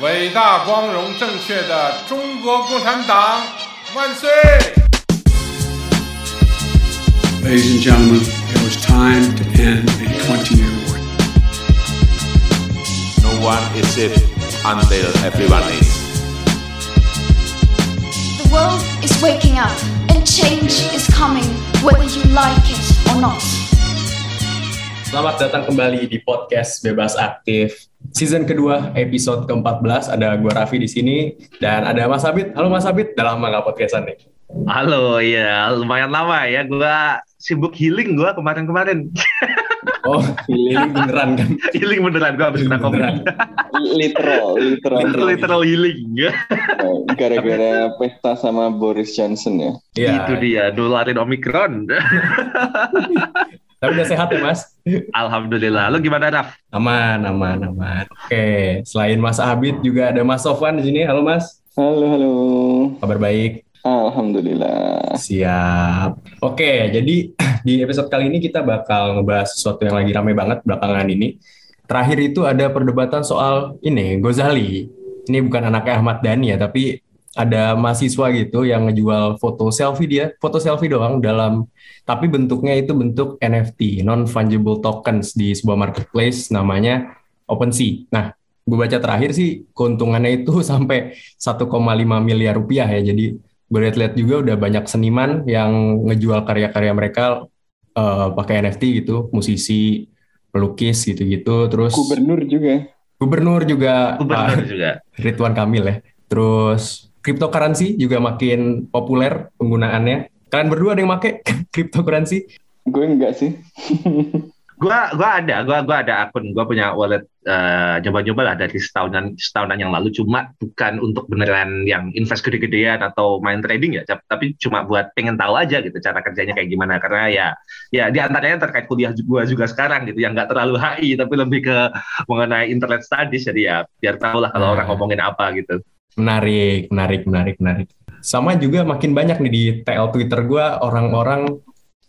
伟大、光荣、正确的中国共产党万岁！ Ladies and gentlemen, it was time to end a 20 year war. No one is safe until everyone is. The world is waking up and change is coming whether you like it or not. Selamat datang kembali di podcast Bebas Aktif. Season kedua, episode ke-14. Ada gue Raffi di sini dan ada Mas Abid. Halo Mas Abid, udah lama gak podcastan nih? Halo, ya lumayan lama ya. Gua sibuk healing gua kemarin-kemarin. Oh, healing beneran kan? healing beneran gua habis kena covid. Beneran. literal, literal. Literal healing. Gara-gara pesta sama Boris Johnson ya. Iya. Itu dia, dolarin Omikron. Tapi udah sehat ya Mas? Alhamdulillah. Lu gimana, Raf? Aman, aman, aman. Oke, selain Mas Abid juga ada Mas Sofwan di sini. Halo Mas, Halo, halo. kabar baik? Alhamdulillah. Siap. Oke, jadi di episode kali ini kita bakal ngebahas sesuatu yang lagi rame banget belakangan ini. Terakhir itu ada perdebatan soal ini, Gozali. Ini bukan anaknya Ahmad Dhani ya, tapi ada mahasiswa gitu yang ngejual foto selfie dia, foto selfie doang dalam, tapi bentuknya itu bentuk NFT, non-fungible tokens di sebuah marketplace namanya OpenSea. Nah, gue baca terakhir sih keuntungannya itu sampai 1,5 miliar rupiah ya, jadi gue lihat-lihat juga udah banyak seniman yang ngejual karya-karya mereka eh, pakai NFT gitu, musisi, pelukis gitu-gitu, terus Gubernur juga. gubernur juga Gubernur Pak juga. Ridwan Kamil ya. Terus cryptocurrency juga makin populer penggunaannya. Kalian berdua ada yang make cryptocurrency? Gue enggak sih. Gua gua ada, gua gua ada akun, gua punya wallet eh, coba-coba lah dari setahunan setahunan yang lalu cuma bukan untuk beneran yang invest gede-gedean atau main trading ya, tapi cuma buat pengen tahu aja gitu cara kerjanya kayak gimana karena ya ya di antaranya terkait kuliah gua juga sekarang gitu yang nggak terlalu HI tapi lebih ke mengenai internet studies jadi ya biar tahu lah Hmm. kalau orang ngomongin apa gitu. Menarik, menarik, menarik, menarik. Sama juga makin banyak nih di TL Twitter gua orang-orang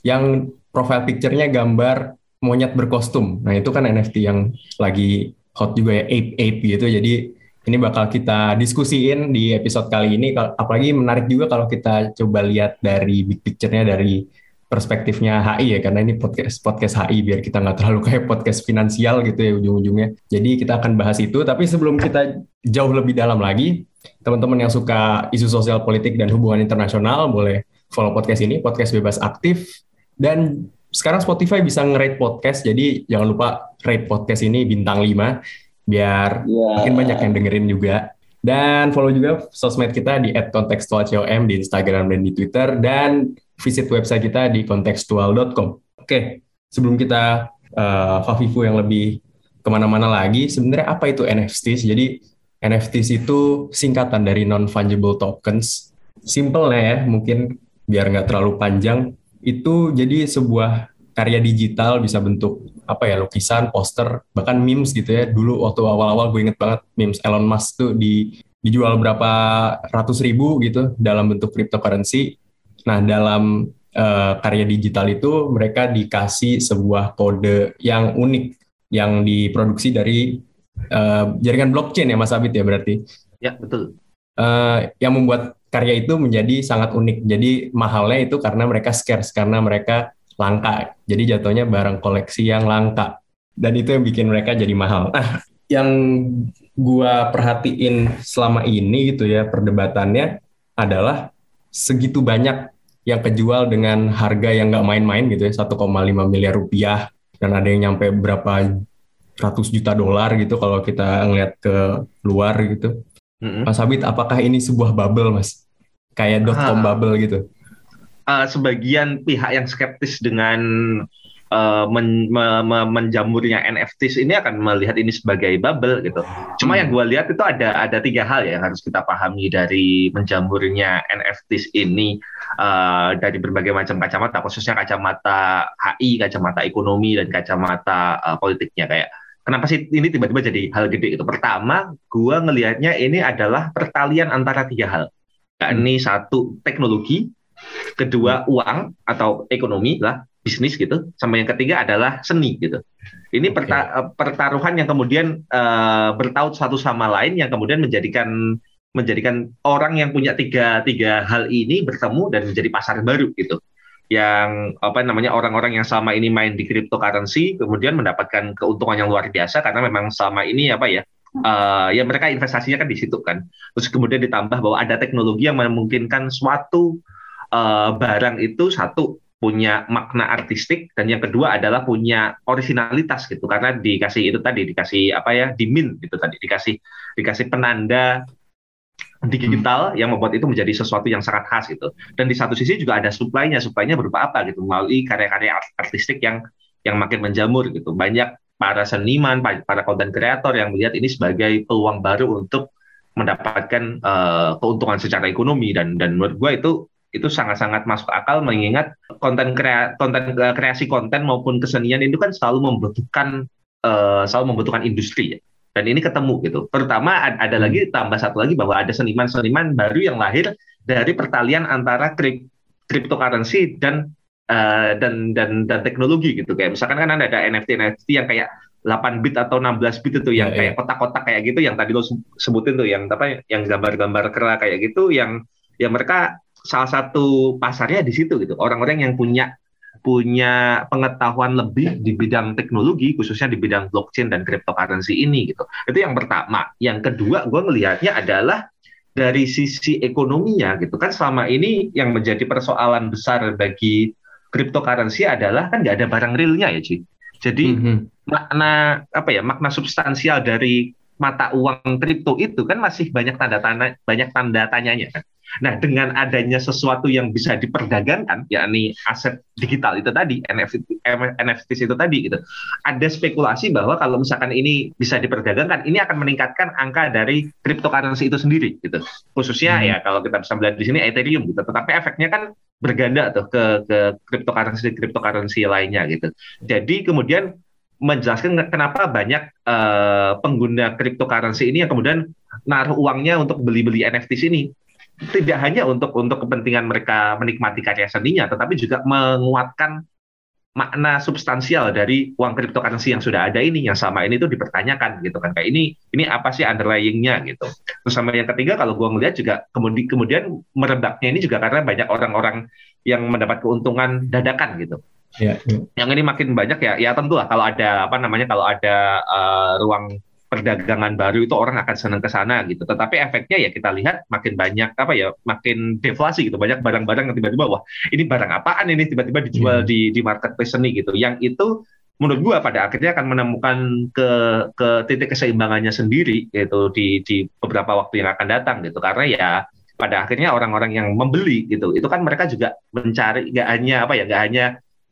yang profile picture-nya gambar monyet berkostum. Nah, itu kan NFT yang lagi hot juga ya, ape-ape gitu. Jadi ini bakal kita diskusiin di episode kali ini. Apalagi menarik juga kalau kita coba lihat dari big picture-nya dari perspektifnya HI ya, karena ini podcast podcast HI biar kita nggak terlalu kayak podcast finansial gitu ya ujung-ujungnya. Jadi kita akan bahas itu. Tapi sebelum kita jauh lebih dalam lagi, teman-teman yang suka isu sosial politik dan hubungan internasional boleh follow podcast ini, podcast bebas aktif. Dan sekarang Spotify bisa nge-rate podcast, jadi jangan lupa rate podcast ini bintang 5 biar Ya. makin banyak yang dengerin juga. Dan follow juga sosmed kita di @kontekstualcom di Instagram dan di Twitter dan visit website kita di kontekstual.com. Oke, sebelum kita uh, Fafifu yang lebih ke mana-mana lagi, sebenarnya apa itu NFTs? Jadi NFTs itu singkatan dari non-fungible tokens. Simple ya, mungkin biar nggak terlalu panjang. Itu jadi sebuah karya digital bisa bentuk apa ya lukisan, poster, bahkan memes gitu ya. Dulu waktu awal-awal gue inget banget memes Elon Musk tuh di dijual berapa ratus ribu gitu dalam bentuk cryptocurrency. Nah dalam eh, karya digital itu mereka dikasih sebuah kode yang unik yang diproduksi dari eh, jaringan blockchain ya Mas Abid ya berarti Ya betul. eh, yang membuat karya itu menjadi sangat unik. Jadi mahalnya itu karena mereka scarce, karena mereka langka. Jadi jatuhnya barang koleksi yang langka. Dan itu yang bikin mereka jadi mahal. Nah, yang gua perhatiin selama ini gitu ya perdebatannya adalah segitu banyak yang kejual dengan harga yang nggak main-main gitu ya 1,5 miliar rupiah dan ada yang nyampe berapa ratus juta dolar gitu kalau kita ngeliat ke luar gitu. Mm-mm. Mas Abid, apakah ini sebuah bubble, Mas? Kayak dot com Ah. bubble gitu. Eh, sebagian pihak yang skeptis dengan uh, men, me, me, menjamurnya NFTs ini akan melihat ini sebagai bubble gitu. Cuma yang gue lihat itu ada ada tiga hal ya yang harus kita pahami dari menjamurnya NFTs ini uh, dari berbagai macam kacamata, khususnya kacamata HI, kacamata ekonomi dan kacamata uh, politiknya kayak kenapa sih ini tiba-tiba jadi hal gede itu? Pertama, gue ngelihatnya ini adalah pertalian antara tiga hal. Ini satu teknologi, kedua uang atau ekonomi lah bisnis gitu, sama yang ketiga adalah seni gitu. Ini okay. perta eh, pertaruhan yang kemudian uh, bertaut satu sama lain yang kemudian menjadikan menjadikan orang yang punya tiga tiga hal ini bertemu dan menjadi pasar baru gitu. Yang apa namanya orang-orang yang selama ini main di cryptocurrency kemudian mendapatkan keuntungan yang luar biasa karena memang selama ini apa ya uh, ya mereka investasinya kan di situ kan. Terus kemudian ditambah bahwa ada teknologi yang memungkinkan suatu uh, barang itu satu punya makna artistik dan yang kedua adalah punya originalitas gitu karena dikasih itu tadi dikasih apa ya dimin gitu tadi dikasih dikasih penanda digital hmm. yang membuat itu menjadi sesuatu yang sangat khas gitu dan di satu sisi juga ada supply-nya supply-nya berupa apa gitu melalui karya-karya artistik yang yang makin menjamur gitu banyak para seniman para konten kreator yang melihat ini sebagai peluang baru untuk mendapatkan uh, keuntungan secara ekonomi dan dan menurut gue itu itu sangat-sangat masuk akal mengingat konten krea konten eh, kreasi konten maupun kesenian itu kan selalu membutuhkan uh, selalu membutuhkan industri ya. Dan ini ketemu gitu. Terutama ada lagi tambah satu lagi bahwa ada seniman-seniman baru yang lahir dari pertalian antara krip, cryptocurrency dan uh, dan dan dan teknologi gitu kayak misalkan kan ada NFT NFT yang kayak 8 bit atau 16 bit itu yang yeah, kayak kotak-kotak kayak gitu yang tadi lo sebutin tuh yang apa yang gambar-gambar kera kayak gitu yang yang mereka salah satu pasarnya di situ gitu. Orang-orang yang punya punya pengetahuan lebih di bidang teknologi, khususnya di bidang blockchain dan cryptocurrency ini gitu. Itu yang pertama. Yang kedua, gue melihatnya adalah dari sisi ekonominya gitu kan selama ini yang menjadi persoalan besar bagi cryptocurrency adalah kan nggak ada barang realnya ya Ci. Jadi mm -hmm. makna apa ya makna substansial dari mata uang kripto itu kan masih banyak tanda tanya banyak tanda tanyanya kan. Nah, dengan adanya sesuatu yang bisa diperdagangkan, yakni aset digital itu tadi, NFT, NFT itu tadi gitu. Ada spekulasi bahwa kalau misalkan ini bisa diperdagangkan, ini akan meningkatkan angka dari cryptocurrency itu sendiri gitu. Khususnya hmm. ya kalau kita bisa melihat di sini Ethereum gitu. Tetapi efeknya kan berganda tuh ke ke cryptocurrency cryptocurrency lainnya gitu. Jadi kemudian menjelaskan kenapa banyak uh, pengguna cryptocurrency ini yang kemudian naruh uangnya untuk beli-beli NFT ini tidak hanya untuk untuk kepentingan mereka menikmati karya seninya, tetapi juga menguatkan makna substansial dari uang cryptocurrency yang sudah ada ini yang sama ini tuh dipertanyakan gitu kan. Kayak ini ini apa sih underlyingnya gitu. Terus sama yang ketiga kalau gue melihat juga kemudian kemudian merebaknya ini juga karena banyak orang-orang yang mendapat keuntungan dadakan gitu. Ya, ya. yang ini makin banyak ya ya tentu lah kalau ada apa namanya kalau ada uh, ruang perdagangan baru itu orang akan senang ke sana gitu. Tetapi efeknya ya kita lihat makin banyak apa ya, makin deflasi gitu. Banyak barang-barang yang tiba-tiba wah, ini barang apaan ini tiba-tiba dijual hmm. di di marketplace seni gitu. Yang itu menurut gua pada akhirnya akan menemukan ke ke titik keseimbangannya sendiri gitu di di beberapa waktu yang akan datang gitu. Karena ya pada akhirnya orang-orang yang membeli gitu, itu kan mereka juga mencari nggak hanya apa ya, nggak hanya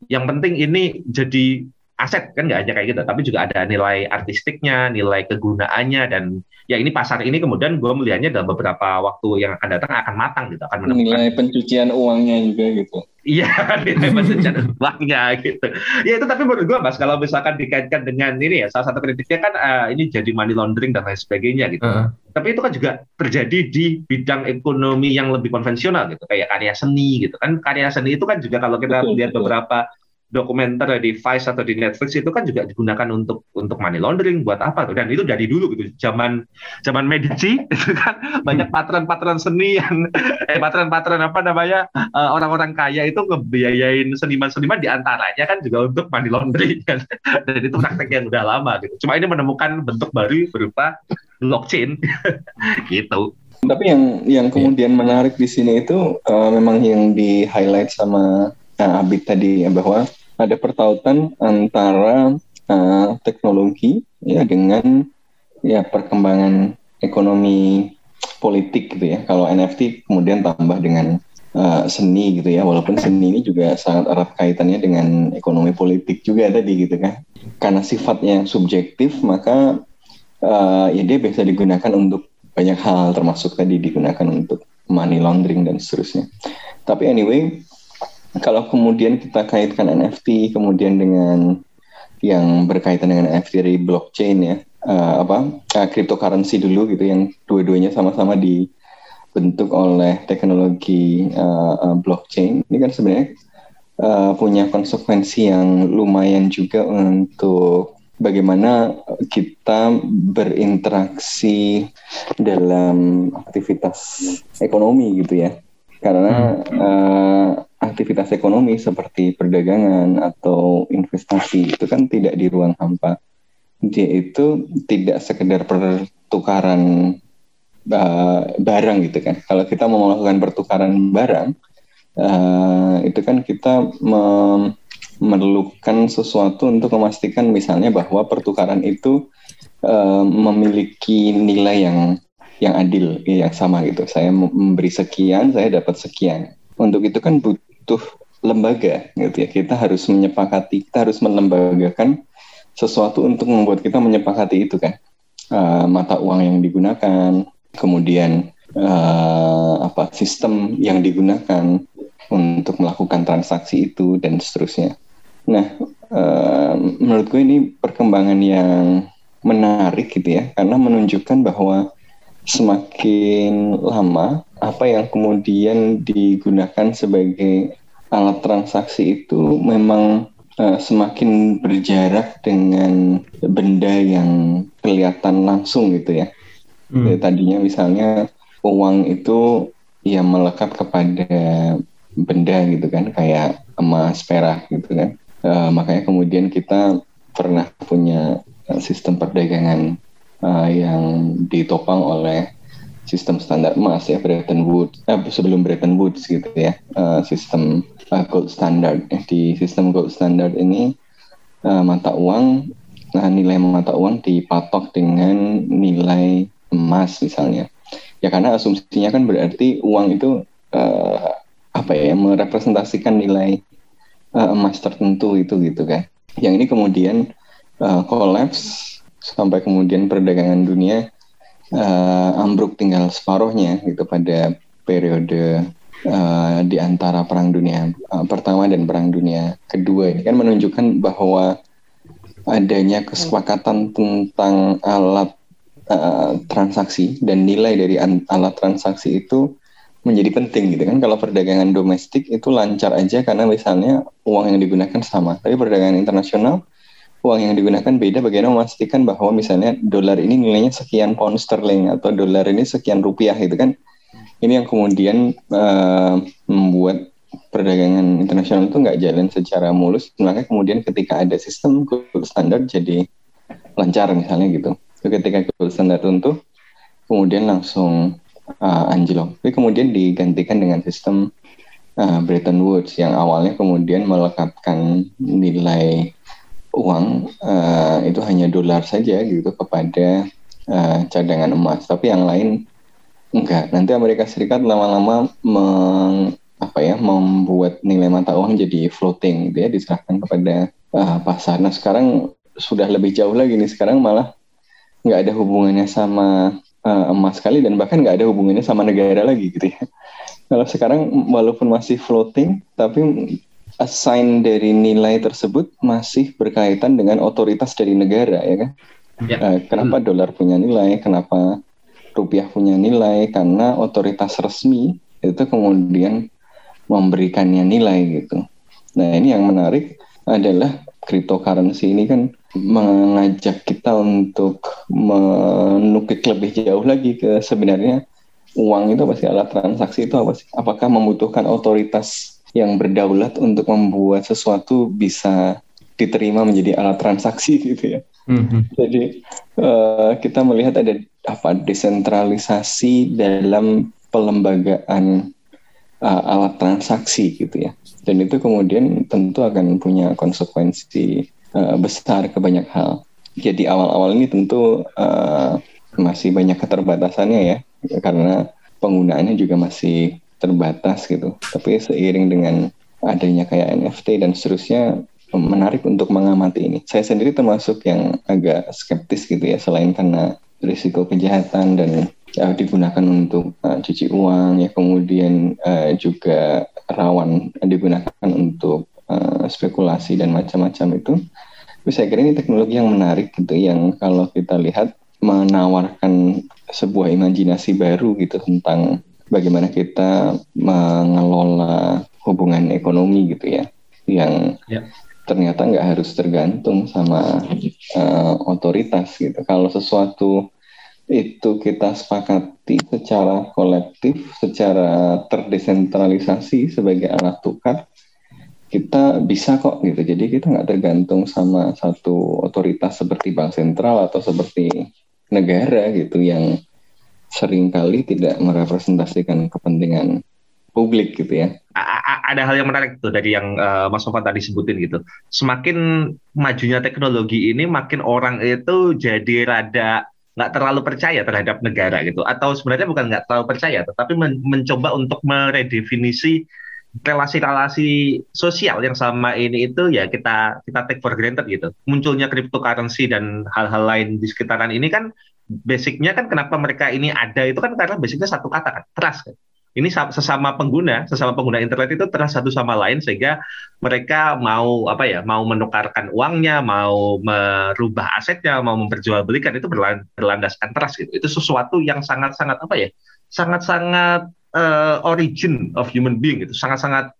yang penting ini jadi aset kan nggak hanya kayak gitu, tapi juga ada nilai artistiknya, nilai kegunaannya dan ya ini pasar ini kemudian gue melihatnya dalam beberapa waktu yang akan datang akan matang gitu, akan menemukan nilai pencucian uangnya juga gitu. Iya, nilai pencucian uangnya gitu. Ya itu tapi menurut gue mas kalau misalkan dikaitkan dengan ini ya salah satu kritiknya kan uh, ini jadi money laundering dan lain sebagainya gitu. Uh -huh. Tapi itu kan juga terjadi di bidang ekonomi yang lebih konvensional gitu, kayak karya seni gitu kan. Karya seni itu kan juga kalau kita lihat beberapa dokumenter di Vice atau di Netflix itu kan juga digunakan untuk untuk money laundering buat apa tuh? Dan itu dari dulu gitu zaman zaman Medici itu kan banyak patron-patron seni yang eh patron-patron apa namanya uh, orang-orang kaya itu ngebiayain seniman-seniman di antaranya kan juga untuk money laundering kan. Dan itu praktek yang udah lama gitu. Cuma ini menemukan bentuk baru berupa blockchain. Gitu. Tapi yang yang kemudian yeah. menarik di sini itu uh, memang yang di highlight sama Nah, Abid tadi ya bahwa ada pertautan antara uh, teknologi ya dengan ya perkembangan ekonomi politik gitu ya. Kalau NFT kemudian tambah dengan uh, seni gitu ya. Walaupun seni ini juga sangat erat kaitannya dengan ekonomi politik juga tadi gitu kan. Karena sifatnya subjektif maka uh, ya dia bisa digunakan untuk banyak hal termasuk tadi digunakan untuk money laundering dan seterusnya. Tapi anyway kalau kemudian kita kaitkan NFT kemudian dengan yang berkaitan dengan NFT dari blockchain ya uh, apa uh, cryptocurrency dulu gitu yang dua-duanya sama-sama dibentuk oleh teknologi uh, uh, blockchain. Ini kan sebenarnya uh, punya konsekuensi yang lumayan juga untuk bagaimana kita berinteraksi dalam aktivitas ekonomi gitu ya. Karena uh, aktivitas ekonomi seperti perdagangan atau investasi itu kan tidak di ruang hampa. Dia itu tidak sekedar pertukaran uh, barang gitu kan. Kalau kita mau melakukan pertukaran barang, uh, itu kan kita memerlukan sesuatu untuk memastikan misalnya bahwa pertukaran itu uh, memiliki nilai yang yang adil, yang sama gitu. Saya memberi sekian, saya dapat sekian. Untuk itu kan but, butuh lembaga gitu ya. Kita harus menyepakati, kita harus melembagakan sesuatu untuk membuat kita menyepakati itu kan. Uh, mata uang yang digunakan, kemudian uh, apa sistem yang digunakan untuk melakukan transaksi itu dan seterusnya. Nah, uh, menurut gue ini perkembangan yang menarik gitu ya, karena menunjukkan bahwa semakin lama apa yang kemudian digunakan sebagai alat transaksi itu memang uh, semakin berjarak dengan benda yang kelihatan langsung gitu ya. Hmm. Jadi, tadinya misalnya uang itu ya melekat kepada benda gitu kan kayak emas, perak gitu kan. Uh, makanya kemudian kita pernah punya sistem perdagangan uh, yang ditopang oleh sistem standar emas ya Bretton Woods. Eh, sebelum Bretton Woods gitu ya uh, sistem uh, gold standard. Di sistem gold standard ini uh, mata uang nah nilai mata uang dipatok dengan nilai emas misalnya. Ya karena asumsinya kan berarti uang itu uh, apa ya merepresentasikan nilai uh, emas tertentu itu gitu kan. Yang ini kemudian uh, collapse sampai kemudian perdagangan dunia uh, ambruk tinggal separuhnya gitu pada periode uh, di antara perang dunia uh, pertama dan perang dunia kedua ini. Kan menunjukkan bahwa adanya kesepakatan tentang alat uh, transaksi dan nilai dari alat transaksi itu menjadi penting gitu kan. Kalau perdagangan domestik itu lancar aja karena misalnya uang yang digunakan sama. Tapi perdagangan internasional uang yang digunakan beda. Bagaimana memastikan bahwa misalnya dolar ini nilainya sekian pound sterling atau dolar ini sekian rupiah gitu kan? Ini yang kemudian uh, membuat perdagangan internasional itu nggak jalan secara mulus. Makanya kemudian ketika ada sistem gold standard jadi lancar misalnya gitu. Ketika gold standard runtuh kemudian langsung uh, anjlok. Tapi kemudian digantikan dengan sistem uh, Bretton Woods yang awalnya kemudian melekatkan nilai uang uh, itu hanya dolar saja gitu kepada uh, cadangan emas, tapi yang lain enggak. Nanti Amerika Serikat lama-lama apa ya membuat nilai mata uang jadi floating, gitu ya diserahkan kepada uh, pasar. Nah sekarang sudah lebih jauh lagi nih, sekarang malah nggak ada hubungannya sama uh, emas sekali dan bahkan nggak ada hubungannya sama negara lagi gitu ya. Kalau sekarang walaupun masih floating, tapi assign dari nilai tersebut masih berkaitan dengan otoritas dari negara ya kan? Ya. Uh, kenapa hmm. dolar punya nilai? Kenapa rupiah punya nilai? Karena otoritas resmi itu kemudian memberikannya nilai gitu. Nah ini yang menarik adalah cryptocurrency ini kan mengajak kita untuk menukik lebih jauh lagi ke sebenarnya uang itu pasti alat transaksi itu apa sih? Apakah membutuhkan otoritas yang berdaulat untuk membuat sesuatu bisa diterima menjadi alat transaksi gitu ya. Mm-hmm. Jadi uh, kita melihat ada apa desentralisasi dalam pelembagaan uh, alat transaksi gitu ya. Dan itu kemudian tentu akan punya konsekuensi uh, besar ke banyak hal. Jadi awal-awal ini tentu uh, masih banyak keterbatasannya ya, karena penggunaannya juga masih terbatas gitu. Tapi seiring dengan adanya kayak NFT dan seterusnya menarik untuk mengamati ini. Saya sendiri termasuk yang agak skeptis gitu ya selain karena risiko kejahatan dan uh, digunakan untuk uh, cuci uang ya kemudian uh, juga rawan digunakan untuk uh, spekulasi dan macam-macam itu. Tapi saya kira ini teknologi yang menarik gitu yang kalau kita lihat menawarkan sebuah imajinasi baru gitu tentang bagaimana kita mengelola hubungan ekonomi gitu ya yang ya. ternyata nggak harus tergantung sama uh, otoritas gitu kalau sesuatu itu kita sepakati secara kolektif secara terdesentralisasi sebagai alat tukar kita bisa kok gitu jadi kita nggak tergantung sama satu otoritas seperti bank sentral atau seperti negara gitu yang sering kali tidak merepresentasikan kepentingan publik gitu ya. ada hal yang menarik tuh dari yang uh, Mas Sofan tadi sebutin gitu. Semakin majunya teknologi ini, makin orang itu jadi rada nggak terlalu percaya terhadap negara gitu. Atau sebenarnya bukan nggak terlalu percaya, tetapi men mencoba untuk meredefinisi relasi-relasi sosial yang sama ini itu ya kita kita take for granted gitu. Munculnya cryptocurrency dan hal-hal lain di sekitaran ini kan basicnya kan kenapa mereka ini ada itu kan karena basicnya satu kata kan trust kan ini sesama pengguna, sesama pengguna internet itu trust satu sama lain sehingga mereka mau apa ya, mau menukarkan uangnya, mau merubah asetnya, mau memperjualbelikan itu berlandaskan trust gitu. Itu sesuatu yang sangat-sangat apa ya, sangat-sangat uh, origin of human being gitu, sangat-sangat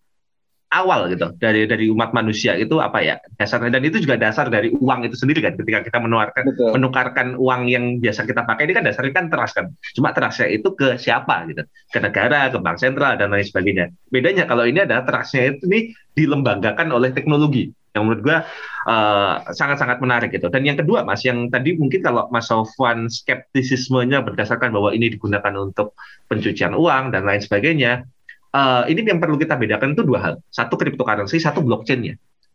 awal gitu dari dari umat manusia itu apa ya dasarnya dan itu juga dasar dari uang itu sendiri kan ketika kita menukarkan Betul. menukarkan uang yang biasa kita pakai ini kan dasarnya kan teras kan cuma terasnya itu ke siapa gitu ke negara ke bank sentral dan lain sebagainya bedanya kalau ini ada terasnya itu nih dilembagakan oleh teknologi yang menurut gua uh, sangat-sangat menarik gitu. Dan yang kedua, Mas, yang tadi mungkin kalau Mas Sofwan skeptisismenya berdasarkan bahwa ini digunakan untuk pencucian uang dan lain sebagainya, uh, ini yang perlu kita bedakan itu dua hal. Satu cryptocurrency, satu blockchain-nya.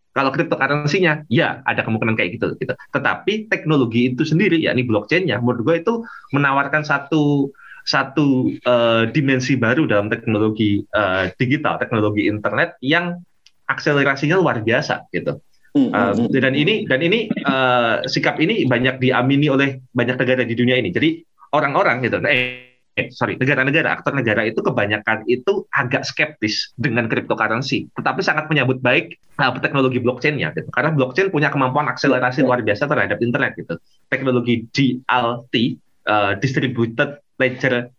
Kalau cryptocurrency-nya, ya ada kemungkinan kayak gitu, gitu. Tetapi teknologi itu sendiri, ya ini blockchain-nya, menurut gue itu menawarkan satu satu uh, dimensi baru dalam teknologi uh, digital, teknologi internet yang akselerasinya luar biasa, gitu. Uh, dan ini dan ini uh, sikap ini banyak diamini oleh banyak negara di dunia ini. Jadi orang-orang gitu, eh eh, sorry negara-negara aktor negara itu kebanyakan itu agak skeptis dengan cryptocurrency, tetapi sangat menyambut baik uh, teknologi blockchain-nya gitu. Karena blockchain punya kemampuan akselerasi luar biasa terhadap internet gitu. Teknologi DLT uh, distributed ledger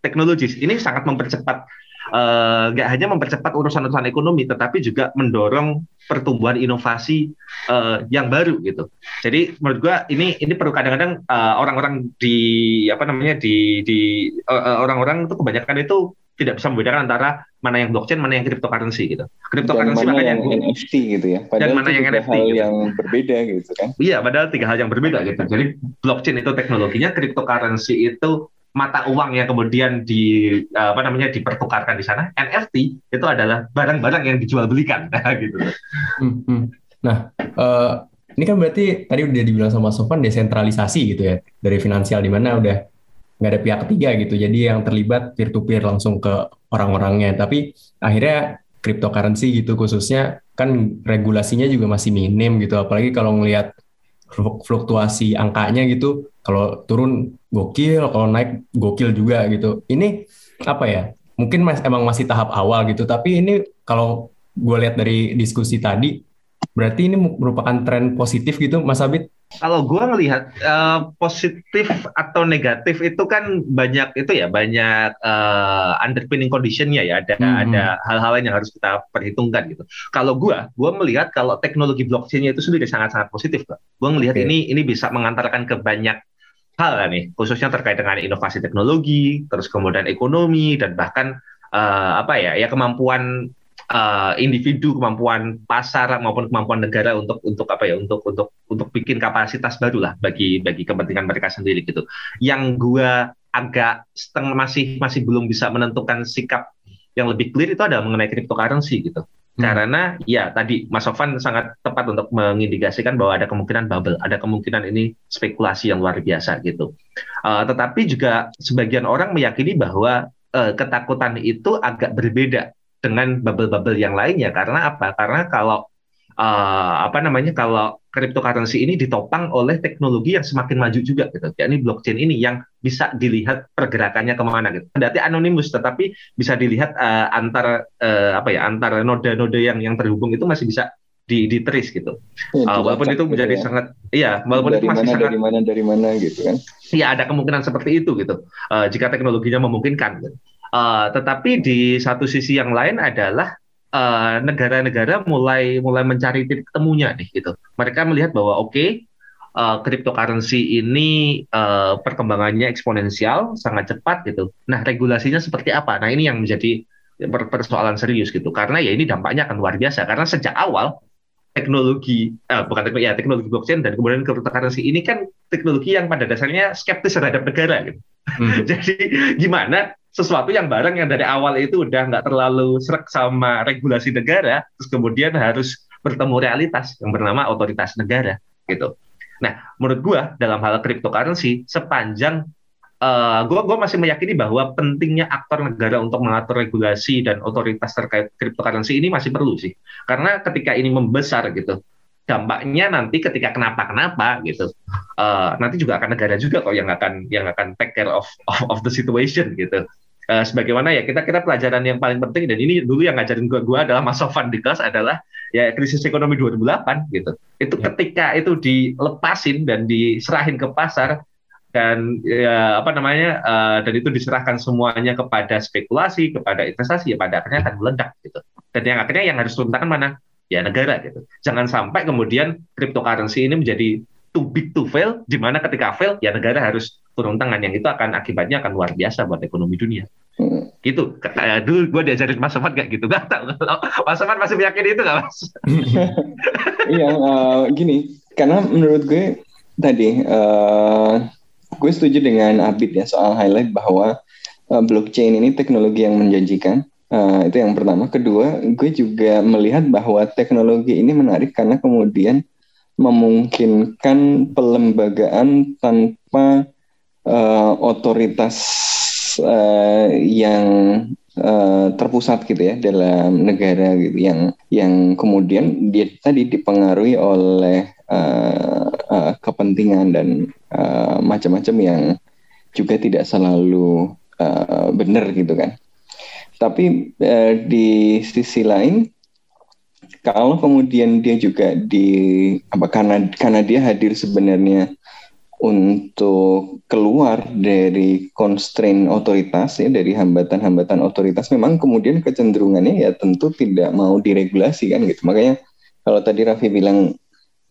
technologies ini sangat mempercepat uh, nggak hanya mempercepat urusan-urusan ekonomi, tetapi juga mendorong pertumbuhan inovasi uh, yang baru gitu. Jadi menurut gua ini ini perlu kadang-kadang uh, orang-orang di apa namanya di di uh, orang-orang itu kebanyakan itu tidak bisa membedakan antara mana yang blockchain, mana yang cryptocurrency gitu. Cryptocurrency dan mana yang NFT gitu ya. Padahal dan mana yang NFT hal gitu. yang berbeda gitu kan. Iya, padahal tiga hal yang berbeda gitu. Jadi blockchain itu teknologinya, cryptocurrency itu mata uang yang kemudian di apa namanya dipertukarkan di sana. NFT itu adalah barang-barang yang dijual belikan gitu. Hmm, hmm. Nah uh, ini kan berarti tadi udah dibilang sama Sofan desentralisasi gitu ya dari finansial di mana udah nggak ada pihak ketiga gitu. Jadi yang terlibat peer to peer langsung ke orang-orangnya. Tapi akhirnya cryptocurrency gitu khususnya kan regulasinya juga masih minim gitu. Apalagi kalau ngelihat fluktuasi angkanya gitu kalau turun gokil, kalau naik gokil juga gitu. Ini apa ya? Mungkin mas, emang masih tahap awal gitu, tapi ini kalau gue lihat dari diskusi tadi, berarti ini merupakan tren positif gitu, Mas Abid? Kalau gue ngelihat uh, positif atau negatif itu kan banyak itu ya banyak uh, underpinning conditionnya ya ada hmm. ada hal-hal yang harus kita perhitungkan gitu. Kalau gue, gue melihat kalau teknologi blockchainnya itu sendiri sangat-sangat positif, Gue melihat okay. ini ini bisa mengantarkan ke banyak hal kan nih, khususnya terkait dengan inovasi teknologi, terus kemudian ekonomi dan bahkan uh, apa ya, ya kemampuan uh, individu, kemampuan pasar maupun kemampuan negara untuk untuk apa ya, untuk untuk untuk bikin kapasitas baru lah bagi bagi kepentingan mereka sendiri gitu. Yang gua agak setengah masih masih belum bisa menentukan sikap yang lebih clear itu adalah mengenai cryptocurrency gitu. Hmm. Karena ya tadi Mas Sofan sangat tepat untuk mengindikasikan bahwa ada kemungkinan bubble, ada kemungkinan ini spekulasi yang luar biasa gitu. Uh, tetapi juga sebagian orang meyakini bahwa eh, ketakutan itu agak berbeda dengan bubble-bubble yang lainnya karena apa? Karena kalau eh, apa namanya kalau cryptocurrency ini ditopang oleh teknologi yang semakin maju juga gitu. yakni blockchain ini yang bisa dilihat pergerakannya ke mana gitu. Berarti anonimus tetapi bisa dilihat uh, antar uh, apa ya antar node-node yang yang terhubung itu masih bisa di di trace gitu. Ya, Uh, walaupun itu gitu menjadi ya. sangat iya walaupun dari itu masih mana sangat dari mana dari mana gitu kan Iya ada kemungkinan seperti itu gitu uh, jika teknologinya memungkinkan. Gitu. Uh, tetapi di satu sisi yang lain adalah uh, negara-negara mulai mulai mencari titik temunya nih gitu. Mereka melihat bahwa oke uh, cryptocurrency ini uh, perkembangannya eksponensial sangat cepat gitu. Nah regulasinya seperti apa? Nah ini yang menjadi per- persoalan serius gitu karena ya ini dampaknya akan luar biasa karena sejak awal teknologi eh, bukan teknologi ya teknologi blockchain dan kemudian cryptocurrency ini kan teknologi yang pada dasarnya skeptis terhadap negara gitu. Hmm. Jadi gimana sesuatu yang barang yang dari awal itu udah nggak terlalu serak sama regulasi negara, terus kemudian harus bertemu realitas yang bernama otoritas negara gitu. Nah, menurut gua dalam hal cryptocurrency sepanjang eh, gua gua masih meyakini bahwa pentingnya aktor negara untuk mengatur regulasi dan otoritas terkait cryptocurrency ini masih perlu sih. Karena ketika ini membesar gitu, dampaknya nanti ketika kenapa-kenapa gitu, eh, nanti juga akan negara juga kok yang akan yang akan take care of of, of the situation gitu. Eh, sebagaimana ya kita kita pelajaran yang paling penting dan ini dulu yang ngajarin gua, gua adalah Mas Sofan di kelas adalah ya krisis ekonomi 2008 gitu. Itu Ya. ketika itu dilepasin dan diserahin ke pasar dan ya apa namanya eh, dan itu diserahkan semuanya kepada spekulasi, kepada investasi ya pada akhirnya akan meledak gitu. Dan yang akhirnya yang harus turun tangan mana? Ya negara gitu. Jangan sampai kemudian cryptocurrency ini menjadi too big to fail di mana ketika fail ya negara harus turun tangan yang itu akan akibatnya akan luar biasa buat ekonomi dunia. Hmm. Gitu. Kayak dulu gue diajarin Mas Sofan kayak gitu. Gak tahu kalau Mas Sofan masih meyakini itu nggak Mas? iya eh, gini karena menurut gue tadi eh, gue setuju dengan Abid ya soal highlight bahwa eh, blockchain ini teknologi yang menjanjikan Eh, itu yang pertama kedua gue juga melihat bahwa teknologi ini menarik karena kemudian memungkinkan pelembagaan tanpa eh, otoritas eh, yang eh, terpusat gitu ya dalam negara gitu yang yang kemudian dia tadi dipengaruhi oleh eh, eh, kepentingan dan eh, macam-macam yang juga tidak selalu eh, benar gitu kan. Tapi eh, di sisi lain kalau kemudian dia juga di apa karena karena dia hadir sebenarnya untuk keluar dari constraint otoritas ya dari hambatan-hambatan otoritas memang kemudian kecenderungannya ya tentu tidak mau diregulasi kan gitu. Makanya kalau tadi Raffi bilang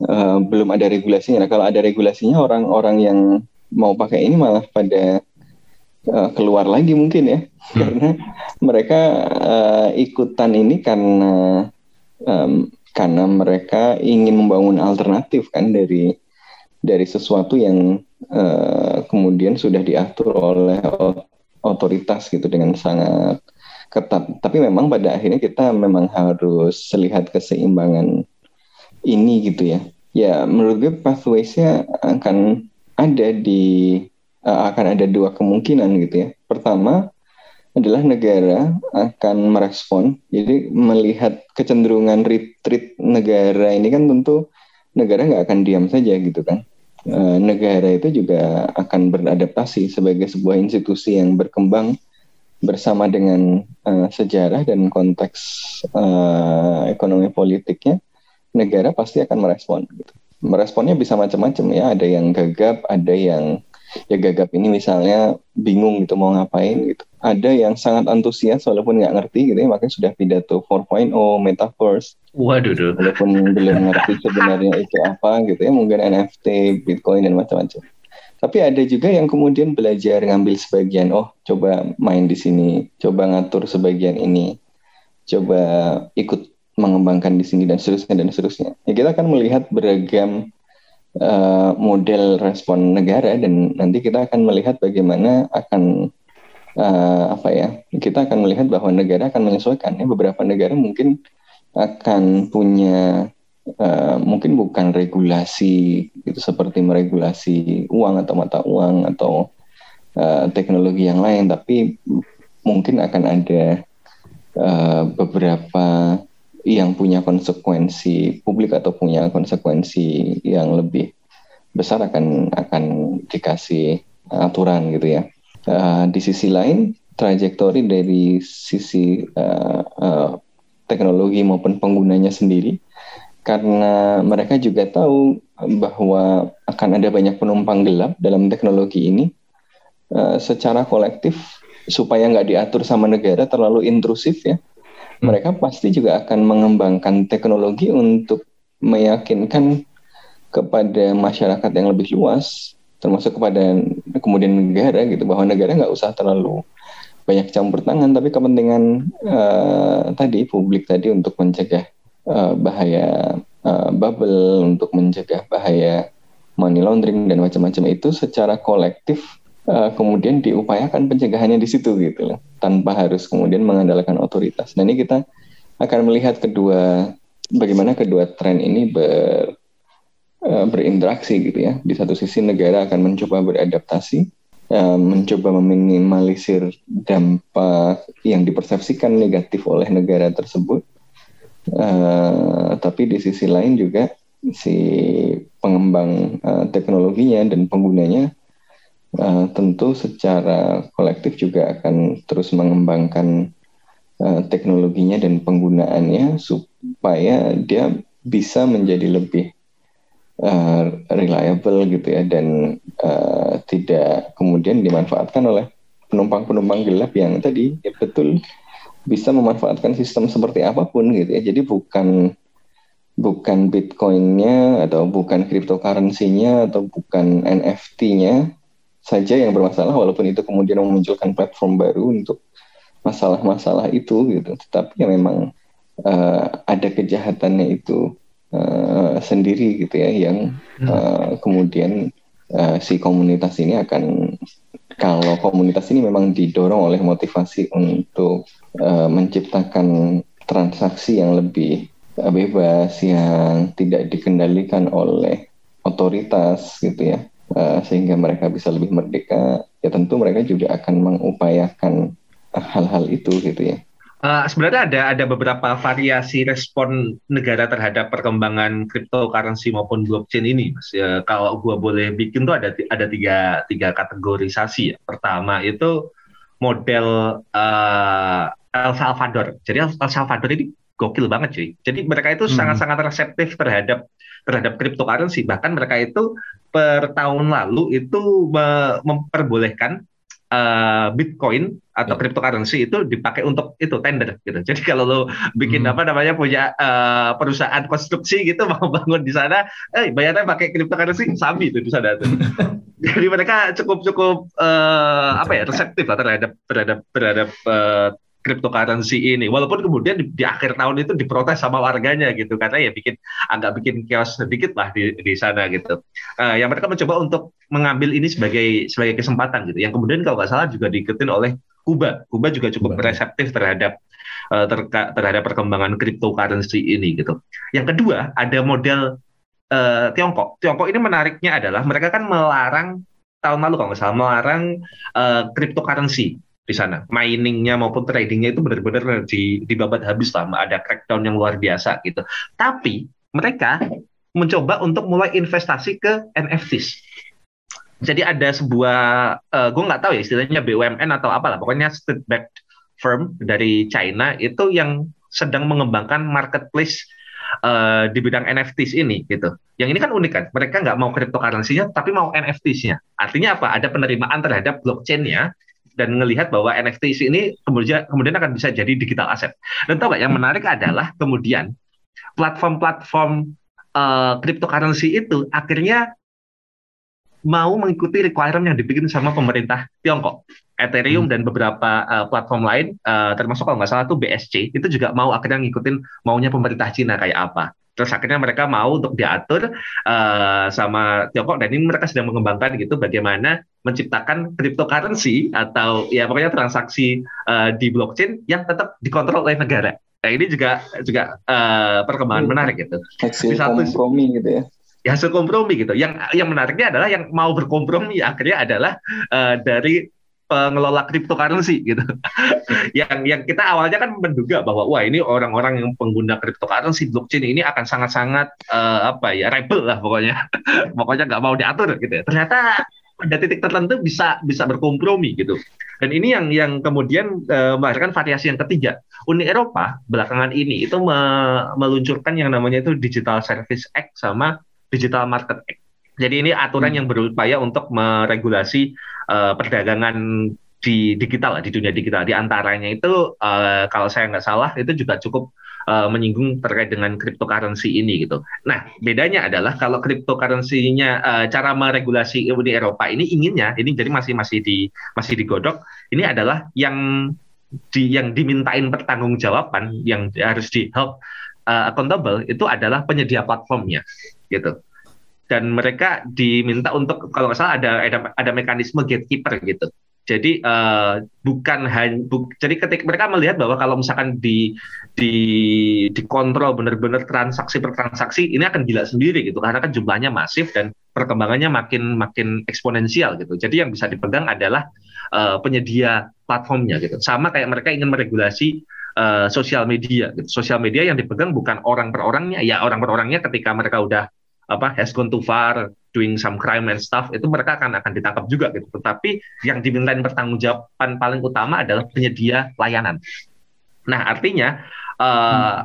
eh, belum ada regulasinya. Nah, kalau ada regulasinya orang-orang yang mau pakai ini malah pada eh, keluar lagi mungkin ya. Karena mereka eh, ikutan ini karena em, karena mereka ingin membangun alternatif kan dari dari sesuatu yang eh, kemudian sudah diatur oleh otoritas gitu dengan sangat ketat. Tapi memang pada akhirnya kita memang harus lihat keseimbangan ini gitu ya. Ya menurut gue pathways-nya akan ada di eh, akan ada dua kemungkinan gitu ya. Pertama adalah negara akan merespon. Jadi melihat kecenderungan retreat negara ini kan tentu negara nggak akan diam saja gitu kan. Eh, negara itu juga akan beradaptasi sebagai sebuah institusi yang berkembang bersama dengan eh, sejarah dan konteks eh, ekonomi politiknya. Negara pasti akan merespon. Gitu. Meresponnya bisa macam-macam ya. Ada yang gagap, ada yang ya gagap ini misalnya bingung gitu mau ngapain gitu. Ada yang sangat antusias walaupun nggak ngerti gitu ya makanya sudah pidato 4.0 metaverse Waduh, duh. walaupun belum ngerti sebenarnya itu apa gitu ya mungkin NFT, Bitcoin dan macam-macam. Tapi ada juga yang kemudian belajar ngambil sebagian, oh coba main di sini, coba ngatur sebagian ini, coba ikut mengembangkan di sini dan seterusnya dan seterusnya. Ya kita akan melihat beragam eh, model respon negara dan nanti kita akan melihat bagaimana akan eh, apa ya kita akan melihat bahwa negara akan menyesuaikan ya. Beberapa negara mungkin akan punya eh, mungkin bukan regulasi itu seperti meregulasi uang atau mata uang atau eh, teknologi yang lain tapi mungkin akan ada uh, beberapa yang punya konsekuensi publik atau punya konsekuensi yang lebih besar akan akan dikasih aturan gitu ya. Uh, di sisi lain, trajektori dari sisi uh, uh, teknologi maupun penggunanya sendiri, karena mereka juga tahu bahwa akan ada banyak penumpang gelap dalam teknologi ini, uh, secara kolektif supaya nggak diatur sama negara terlalu intrusif ya Hmm. mereka pasti juga akan mengembangkan teknologi untuk meyakinkan kepada masyarakat yang lebih luas, termasuk kepada kemudian negara gitu, bahwa negara nggak usah terlalu banyak campur tangan, tapi kepentingan uh, tadi publik tadi untuk mencegah uh, bahaya uh, bubble, untuk mencegah bahaya money laundering dan macam-macam itu secara kolektif uh, kemudian diupayakan pencegahannya di situ gitu loh, tanpa harus kemudian mengandalkan otoritas. Nah ini kita akan melihat kedua bagaimana kedua tren ini ber uh, berinteraksi gitu ya. Di satu sisi negara akan mencoba beradaptasi, uh, mencoba meminimalisir dampak yang dipersepsikan negatif oleh negara tersebut. Tapi di sisi lain juga si pengembang teknologinya dan penggunanya uh, tentu secara kolektif juga akan terus mengembangkan uh, teknologinya dan penggunaannya supaya dia bisa menjadi lebih uh, reliable gitu ya dan uh, tidak kemudian dimanfaatkan oleh penumpang-penumpang gelap yang tadi ya betul bisa memanfaatkan sistem seperti apa pun gitu ya. Jadi bukan bukan bitcoinnya atau bukan cryptocurrency-nya atau bukan NFT-nya saja yang bermasalah walaupun itu kemudian memunculkan platform baru untuk masalah-masalah itu gitu. Tetapi ya memang uh, ada kejahatannya itu uh, sendiri gitu ya yang uh, kemudian uh, si komunitas ini akan kalau komunitas ini memang didorong oleh motivasi untuk uh, menciptakan transaksi yang lebih uh, bebas yang tidak dikendalikan oleh otoritas gitu ya uh, sehingga mereka bisa lebih merdeka ya tentu mereka juga akan mengupayakan hal-hal itu gitu ya Uh, sebenarnya ada ada beberapa variasi respon negara terhadap perkembangan cryptocurrency maupun blockchain ini, mas. Ya, kalau gua boleh bikin tuh ada ada tiga tiga kategorisasi. Ya. Pertama itu model uh, El Salvador. Jadi El Salvador ini gokil banget cuy. Jadi mereka itu sangat-sangat hmm. reseptif terhadap terhadap cryptocurrency. Bahkan mereka itu per tahun lalu itu memperbolehkan uh, Bitcoin atau yeah. cryptocurrency itu dipakai untuk itu tender gitu. Jadi kalau lo bikin hmm. apa namanya punya uh, perusahaan konstruksi gitu mau bangun di sana, eh bayarnya pakai cryptocurrency sabi itu di sana tuh. Jadi mereka cukup cukup uh, apa ya reseptif lah terhadap terhadap terhadap uh, cryptocurrency ini. Walaupun kemudian di, di akhir tahun itu diprotes sama warganya gitu karena ya bikin agak bikin chaos sedikit lah di, di sana gitu. Uh, yang mereka mencoba untuk mengambil ini sebagai sebagai kesempatan gitu. Yang kemudian kalau nggak salah juga diikutin oleh Kuba. Kuba juga cukup Kuba. reseptif terhadap uh, terka, terhadap perkembangan cryptocurrency ini gitu. Yang kedua ada model uh, Tiongkok. Tiongkok ini menariknya adalah mereka kan melarang tahun lalu kalau nggak salah melarang uh, cryptocurrency di sana. Miningnya maupun tradingnya itu benar-benar di dibabat habis lah, ada crackdown yang luar biasa gitu. Tapi mereka mencoba untuk mulai investasi ke NFTs. Jadi ada sebuah, uh, eh, gue nggak tahu ya istilahnya BUMN atau apalah, pokoknya state-backed firm dari China itu yang sedang mengembangkan marketplace uh, di bidang NFTs ini gitu. Yang ini kan unik kan, mereka nggak mau cryptocurrency-nya tapi mau NFTs-nya. Artinya apa? Ada penerimaan terhadap blockchain-nya dan melihat bahwa NFT ini kemudian kemudian akan bisa jadi digital asset. Dan tahu nggak yang menarik adalah kemudian platform-platform uh, cryptocurrency itu akhirnya mau mengikuti requirement yang dibikin sama pemerintah Tiongkok. Ethereum hmm. dan beberapa uh, platform lain, uh, termasuk kalau nggak salah tuh BSC, itu juga mau akhirnya ngikutin maunya pemerintah Cina kayak apa. Terus akhirnya mereka mau untuk diatur uh, sama Tiongkok dan ini mereka sedang mengembangkan gitu bagaimana menciptakan cryptocurrency atau ya pokoknya transaksi uh, di blockchain yang tetap dikontrol oleh negara. Nah ini juga juga uh, perkembangan hmm. menarik gitu. Hasil kompromi gitu ya. Ya hasil kompromi gitu. Yang yang menariknya adalah yang mau berkompromi akhirnya adalah uh, dari pengelola cryptocurrency gitu. yang yang kita awalnya kan menduga bahwa wah ini orang-orang yang pengguna cryptocurrency blockchain ini akan sangat-sangat uh, apa ya rebel lah pokoknya. pokoknya nggak mau diatur gitu ya. Ternyata pada titik tertentu bisa bisa berkompromi gitu. Dan ini yang yang kemudian uh, melahirkan variasi yang ketiga. Uni Eropa belakangan ini itu me meluncurkan yang namanya itu Digital Service Act sama Digital Market Act. Jadi ini aturan hmm. yang berupaya untuk meregulasi uh, perdagangan di digital di dunia digital. Di antaranya itu uh, kalau saya nggak salah itu juga cukup uh, menyinggung terkait dengan cryptocurrency ini gitu. Nah bedanya adalah kalau cryptocurrency-nya uh, cara meregulasi Uni Eropa ini inginnya ini jadi masih masih di masih digodok. Ini adalah yang di yang dimintain pertanggungjawaban yang harus di help uh, accountable itu adalah penyedia platformnya gitu dan mereka diminta untuk kalau nggak salah ada ada, ada mekanisme gatekeeper gitu. Jadi uh, bukan hanya bu, jadi ketika mereka melihat bahwa kalau misalkan di di dikontrol benar-benar transaksi per transaksi ini akan gila sendiri gitu karena kan jumlahnya masif dan perkembangannya makin makin eksponensial gitu. Jadi yang bisa dipegang adalah uh, penyedia platformnya gitu. Sama kayak mereka ingin meregulasi uh, sosial media gitu. Sosial media yang dipegang bukan orang per orangnya, ya orang per orangnya ketika mereka udah apa has gone too far doing some crime and stuff itu mereka akan akan ditangkap juga gitu tetapi yang dimintain pertanggungjawaban paling utama adalah penyedia layanan nah artinya uh, hmm.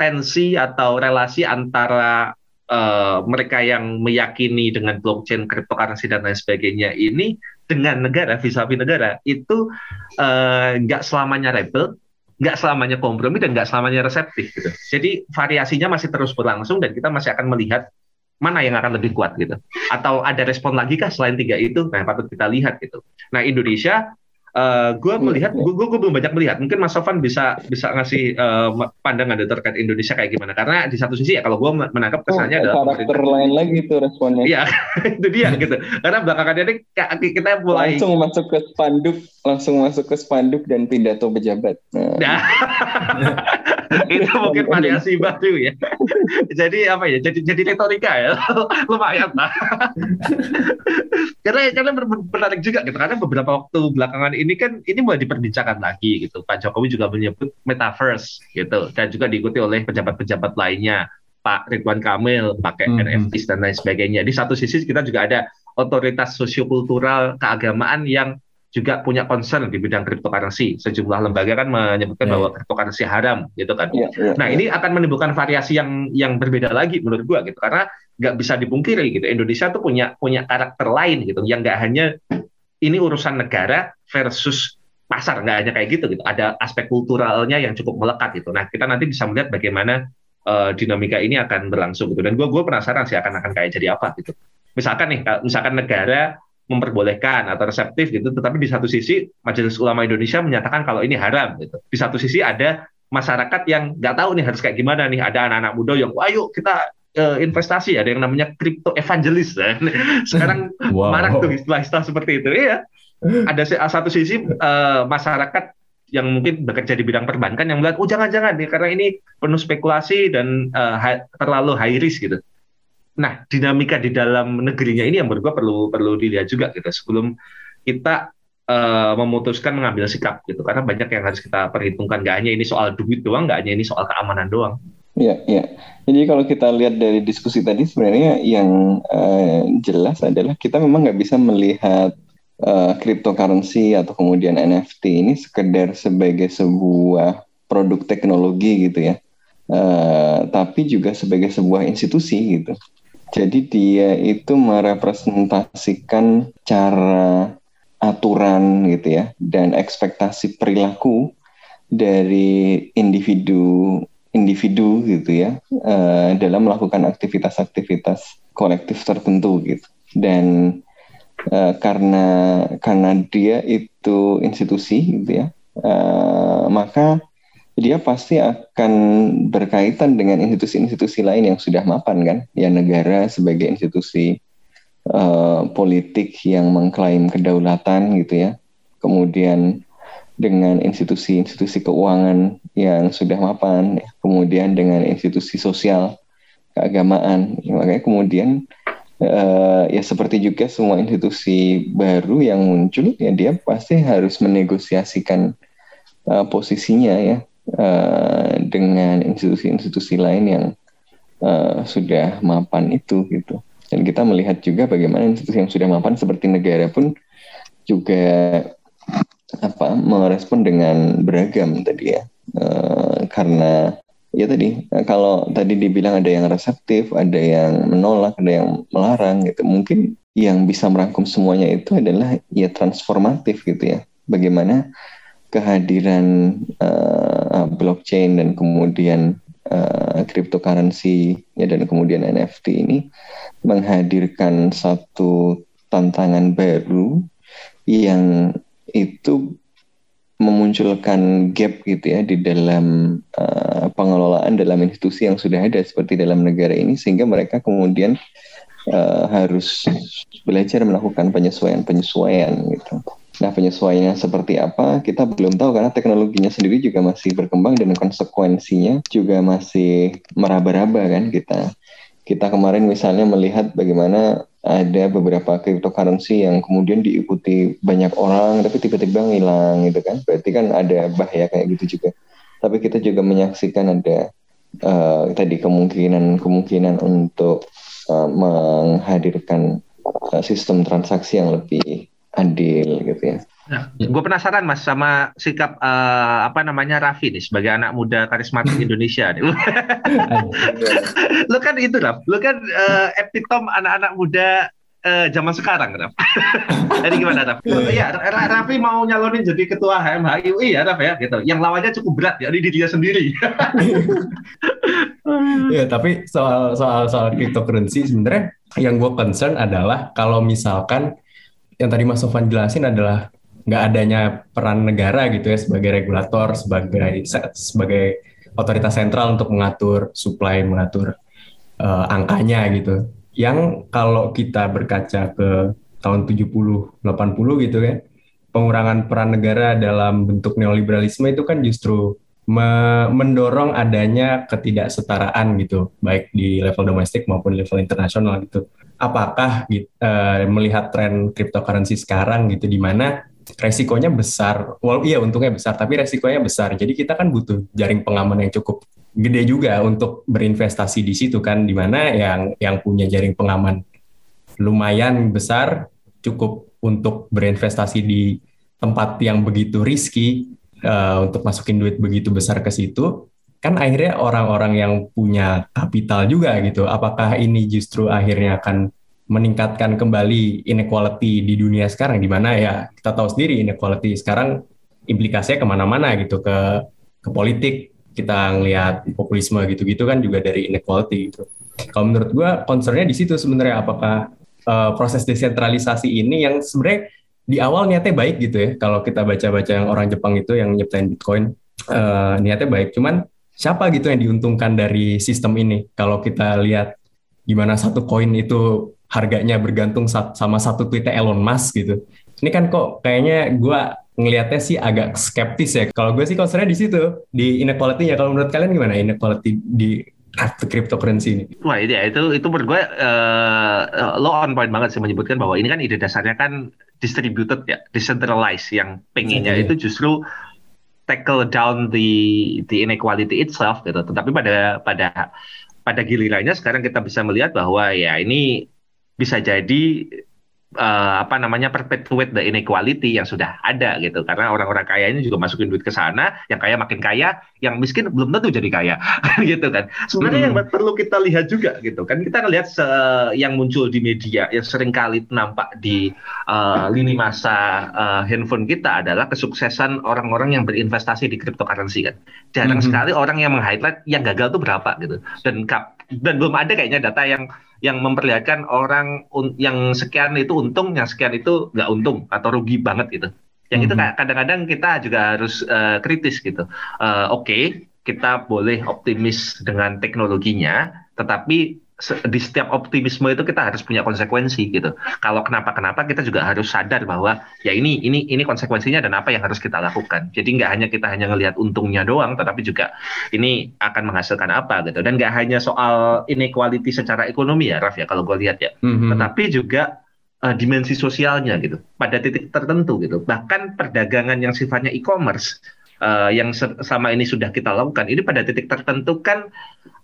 tensi atau relasi antara uh, mereka yang meyakini dengan blockchain cryptocurrency dan lain sebagainya ini dengan negara vis-a-vis negara itu uh, nggak uh, selamanya rebel nggak selamanya kompromi dan nggak selamanya reseptif gitu. Jadi variasinya masih terus berlangsung dan kita masih akan melihat mana yang akan lebih kuat gitu? Atau ada respon lagi kah selain tiga itu? Nah patut kita lihat gitu. Nah Indonesia uh, gue iya, melihat gue gue belum banyak melihat mungkin Mas Sofan bisa bisa ngasih uh, pandangan terkait Indonesia kayak gimana karena di satu sisi ya kalau gue menangkap oh, kesannya oh, adalah karakter lain lagi itu responnya iya itu dia gitu karena belakangan ini kita mulai langsung masuk ke spanduk langsung masuk ke spanduk dan pidato pejabat nah. itu mungkin variasi baru ya. jadi apa ya? Jadi jadi retorika ya. Lumayan lah. karena karena menarik juga gitu karena beberapa waktu belakangan ini kan ini mulai diperbincangkan lagi gitu. Pak Jokowi juga menyebut metaverse gitu dan juga diikuti oleh pejabat-pejabat lainnya. Pak Ridwan Kamil pakai hmm. NFT dan lain sebagainya. Di satu sisi kita juga ada otoritas sosiokultural keagamaan yang juga punya concern di bidang cryptocurrency. Sejumlah lembaga kan menyebutkan yeah. bahwa cryptocurrency haram, gitu kan. Yeah, yeah, nah, yeah. ini akan menimbulkan variasi yang yang berbeda lagi menurut gua gitu, karena nggak bisa dipungkiri gitu. Indonesia tuh punya punya karakter lain gitu, yang nggak hanya ini urusan negara versus pasar, nggak hanya kayak gitu gitu. Ada aspek kulturalnya yang cukup melekat gitu. Nah, kita nanti bisa melihat bagaimana uh, dinamika ini akan berlangsung gitu. Dan gua gua penasaran sih akan akan kayak jadi apa gitu. Misalkan nih, misalkan negara memperbolehkan atau reseptif gitu, tetapi di satu sisi Majelis Ulama Indonesia menyatakan kalau ini haram gitu. Di satu sisi ada masyarakat yang nggak tahu nih harus kayak gimana nih, ada anak-anak muda yang ayo kita uh, investasi, ada yang namanya crypto evangelis. Ya. Sekarang wow. marak tuh istilah-istilah seperti itu ya. Ada satu sisi uh, masyarakat yang mungkin bekerja di bidang perbankan yang melihat oh jangan-jangan nih karena ini penuh spekulasi dan uh, terlalu high risk gitu Nah, dinamika di dalam negerinya ini yang menurut perlu perlu dilihat juga gitu sebelum kita uh, memutuskan mengambil sikap gitu karena banyak yang harus kita perhitungkan gak hanya ini soal duit doang, gak hanya ini soal keamanan doang. Iya, iya. Jadi kalau kita lihat dari diskusi tadi sebenarnya yang uh, jelas adalah kita memang nggak bisa melihat uh, cryptocurrency atau kemudian NFT ini sekedar sebagai sebuah produk teknologi gitu ya, uh, tapi juga sebagai sebuah institusi gitu. Jadi dia itu merepresentasikan cara aturan gitu ya dan ekspektasi perilaku dari individu individu gitu ya uh, dalam melakukan aktivitas-aktivitas kolektif tertentu gitu. Dan uh, karena karena dia itu institusi gitu ya uh, maka dia pasti akan berkaitan dengan institusi-institusi lain yang sudah mapan kan, ya negara sebagai institusi uh, politik yang mengklaim kedaulatan gitu ya, kemudian dengan institusi-institusi keuangan yang sudah mapan, ya. kemudian dengan institusi sosial keagamaan, ya, makanya kemudian uh, ya seperti juga semua institusi baru yang muncul ya dia pasti harus menegosiasikan uh, posisinya ya uh, dengan institusi-institusi lain yang uh, sudah mapan itu gitu. Dan kita melihat juga bagaimana institusi yang sudah mapan seperti negara pun juga apa merespon dengan beragam tadi ya. Uh, karena ya tadi kalau tadi dibilang ada yang reseptif, ada yang menolak, ada yang melarang gitu. Mungkin yang bisa merangkum semuanya itu adalah ya transformatif gitu ya. Bagaimana kehadiran uh, blockchain dan kemudian uh, cryptocurrency ya dan kemudian NFT ini menghadirkan satu tantangan baru yang itu memunculkan gap gitu ya di dalam uh, pengelolaan dalam institusi yang sudah ada seperti dalam negara ini sehingga mereka kemudian uh, harus belajar melakukan penyesuaian-penyesuaian gitu. Nah, penyesuaiannya seperti apa kita belum tahu karena teknologinya sendiri juga masih berkembang dan konsekuensinya juga masih meraba-raba kan kita. Kita kemarin misalnya melihat bagaimana ada beberapa cryptocurrency yang kemudian diikuti banyak orang tapi tiba-tiba hilang gitu kan. Berarti kan ada bahaya kayak gitu juga. Tapi kita juga menyaksikan ada uh, tadi kemungkinan-kemungkinan untuk uh, menghadirkan uh, sistem transaksi yang lebih adil gitu ya. Nah, gue penasaran mas sama sikap uh, apa namanya Raffi nih sebagai anak muda karismatik Indonesia nih. lu kan itu Raf, lu kan uh, epitom anak-anak muda uh, zaman sekarang Raf. jadi gimana Raf? Iya, Raffi mau nyalonin jadi ketua HMHIUI ya Raf ya gitu. Yang lawannya cukup berat ya di dia sendiri. ya tapi soal soal soal cryptocurrency sebenarnya yang gue concern adalah kalau misalkan yang tadi Mas Sofan jelasin adalah nggak adanya peran negara gitu ya sebagai regulator, sebagai sebagai otoritas sentral untuk mengatur supply, mengatur uh, angkanya gitu. Yang kalau kita berkaca ke tahun 70, 80 gitu ya, pengurangan peran negara dalam bentuk neoliberalisme itu kan justru me mendorong adanya ketidaksetaraan gitu, baik di level domestik maupun level internasional gitu. Apakah gitu, uh, melihat tren cryptocurrency sekarang gitu, di mana resikonya besar. Well, iya untungnya besar, tapi resikonya besar. Jadi kita kan butuh jaring pengaman yang cukup gede juga untuk berinvestasi di situ kan, di mana yang yang punya jaring pengaman lumayan besar, cukup untuk berinvestasi di tempat yang begitu riski uh, untuk masukin duit begitu besar ke situ, kan akhirnya orang-orang yang punya kapital juga gitu. Apakah ini justru akhirnya akan meningkatkan kembali inequality di dunia sekarang di mana ya kita tahu sendiri inequality sekarang implikasinya ke mana-mana gitu ke ke politik. Kita ngelihat populisme gitu-gitu kan juga dari inequality gitu. Kalau menurut gue concernnya di situ sebenarnya apakah uh, proses desentralisasi ini yang sebenarnya di awal niatnya baik gitu ya kalau kita baca-baca yang orang Jepang itu yang nyiptain Bitcoin uh, niatnya baik. Cuman siapa gitu yang diuntungkan dari sistem ini? Kalau kita lihat gimana satu koin itu harganya bergantung sama satu tweetnya Elon Musk gitu. Ini kan kok kayaknya gue ngelihatnya sih agak skeptis ya. Kalau gue sih concernnya di situ, di inequality-nya. Kalau menurut kalian gimana inequality di cryptocurrency ini? Wah itu ya, itu itu menurut gue uh, lo on point banget sih menyebutkan bahwa ini kan ide dasarnya kan distributed ya, decentralized yang pengennya itu justru tackle down the the inequality itself gitu. Tetapi pada pada pada gilirannya sekarang kita bisa melihat bahwa ya ini bisa jadi uh, apa namanya perpetuate the inequality yang sudah ada gitu. Karena orang-orang kaya ini juga masukin duit ke sana yang kaya makin kaya yang miskin belum tentu jadi kaya gitu kan. Sebenarnya hmm. yang perlu kita lihat juga gitu kan. Kita ngelihat yang muncul di media yang sering kali nampak di uh, lini masa uh, handphone kita adalah kesuksesan orang-orang yang berinvestasi di cryptocurrency kan. Jarang hmm. sekali orang yang meng-highlight yang gagal tuh berapa gitu. Dan dan belum ada kayaknya data yang yang memperlihatkan orang yang sekian itu untung, yang sekian itu nggak untung atau rugi banget gitu. Yang mm -hmm. itu mhm. kadang-kadang kita juga harus uh, kritis gitu. Uh, Oke, okay, kita boleh optimis dengan teknologinya, tetapi di setiap optimisme itu kita harus punya konsekuensi gitu. Kalau kenapa-kenapa kita juga harus sadar bahwa ya ini ini ini konsekuensinya dan apa yang harus kita lakukan. Jadi nggak hanya kita hanya ngelihat untungnya doang, tetapi juga ini akan menghasilkan apa gitu. Dan nggak hanya soal inequality secara ekonomi ya, Raf ya kalau gue lihat ya, Mhm. tetapi juga eh, dimensi sosialnya gitu. Pada titik tertentu gitu. Bahkan perdagangan yang sifatnya e-commerce eh, yang se- selama ini sudah kita lakukan, ini pada titik tertentu kan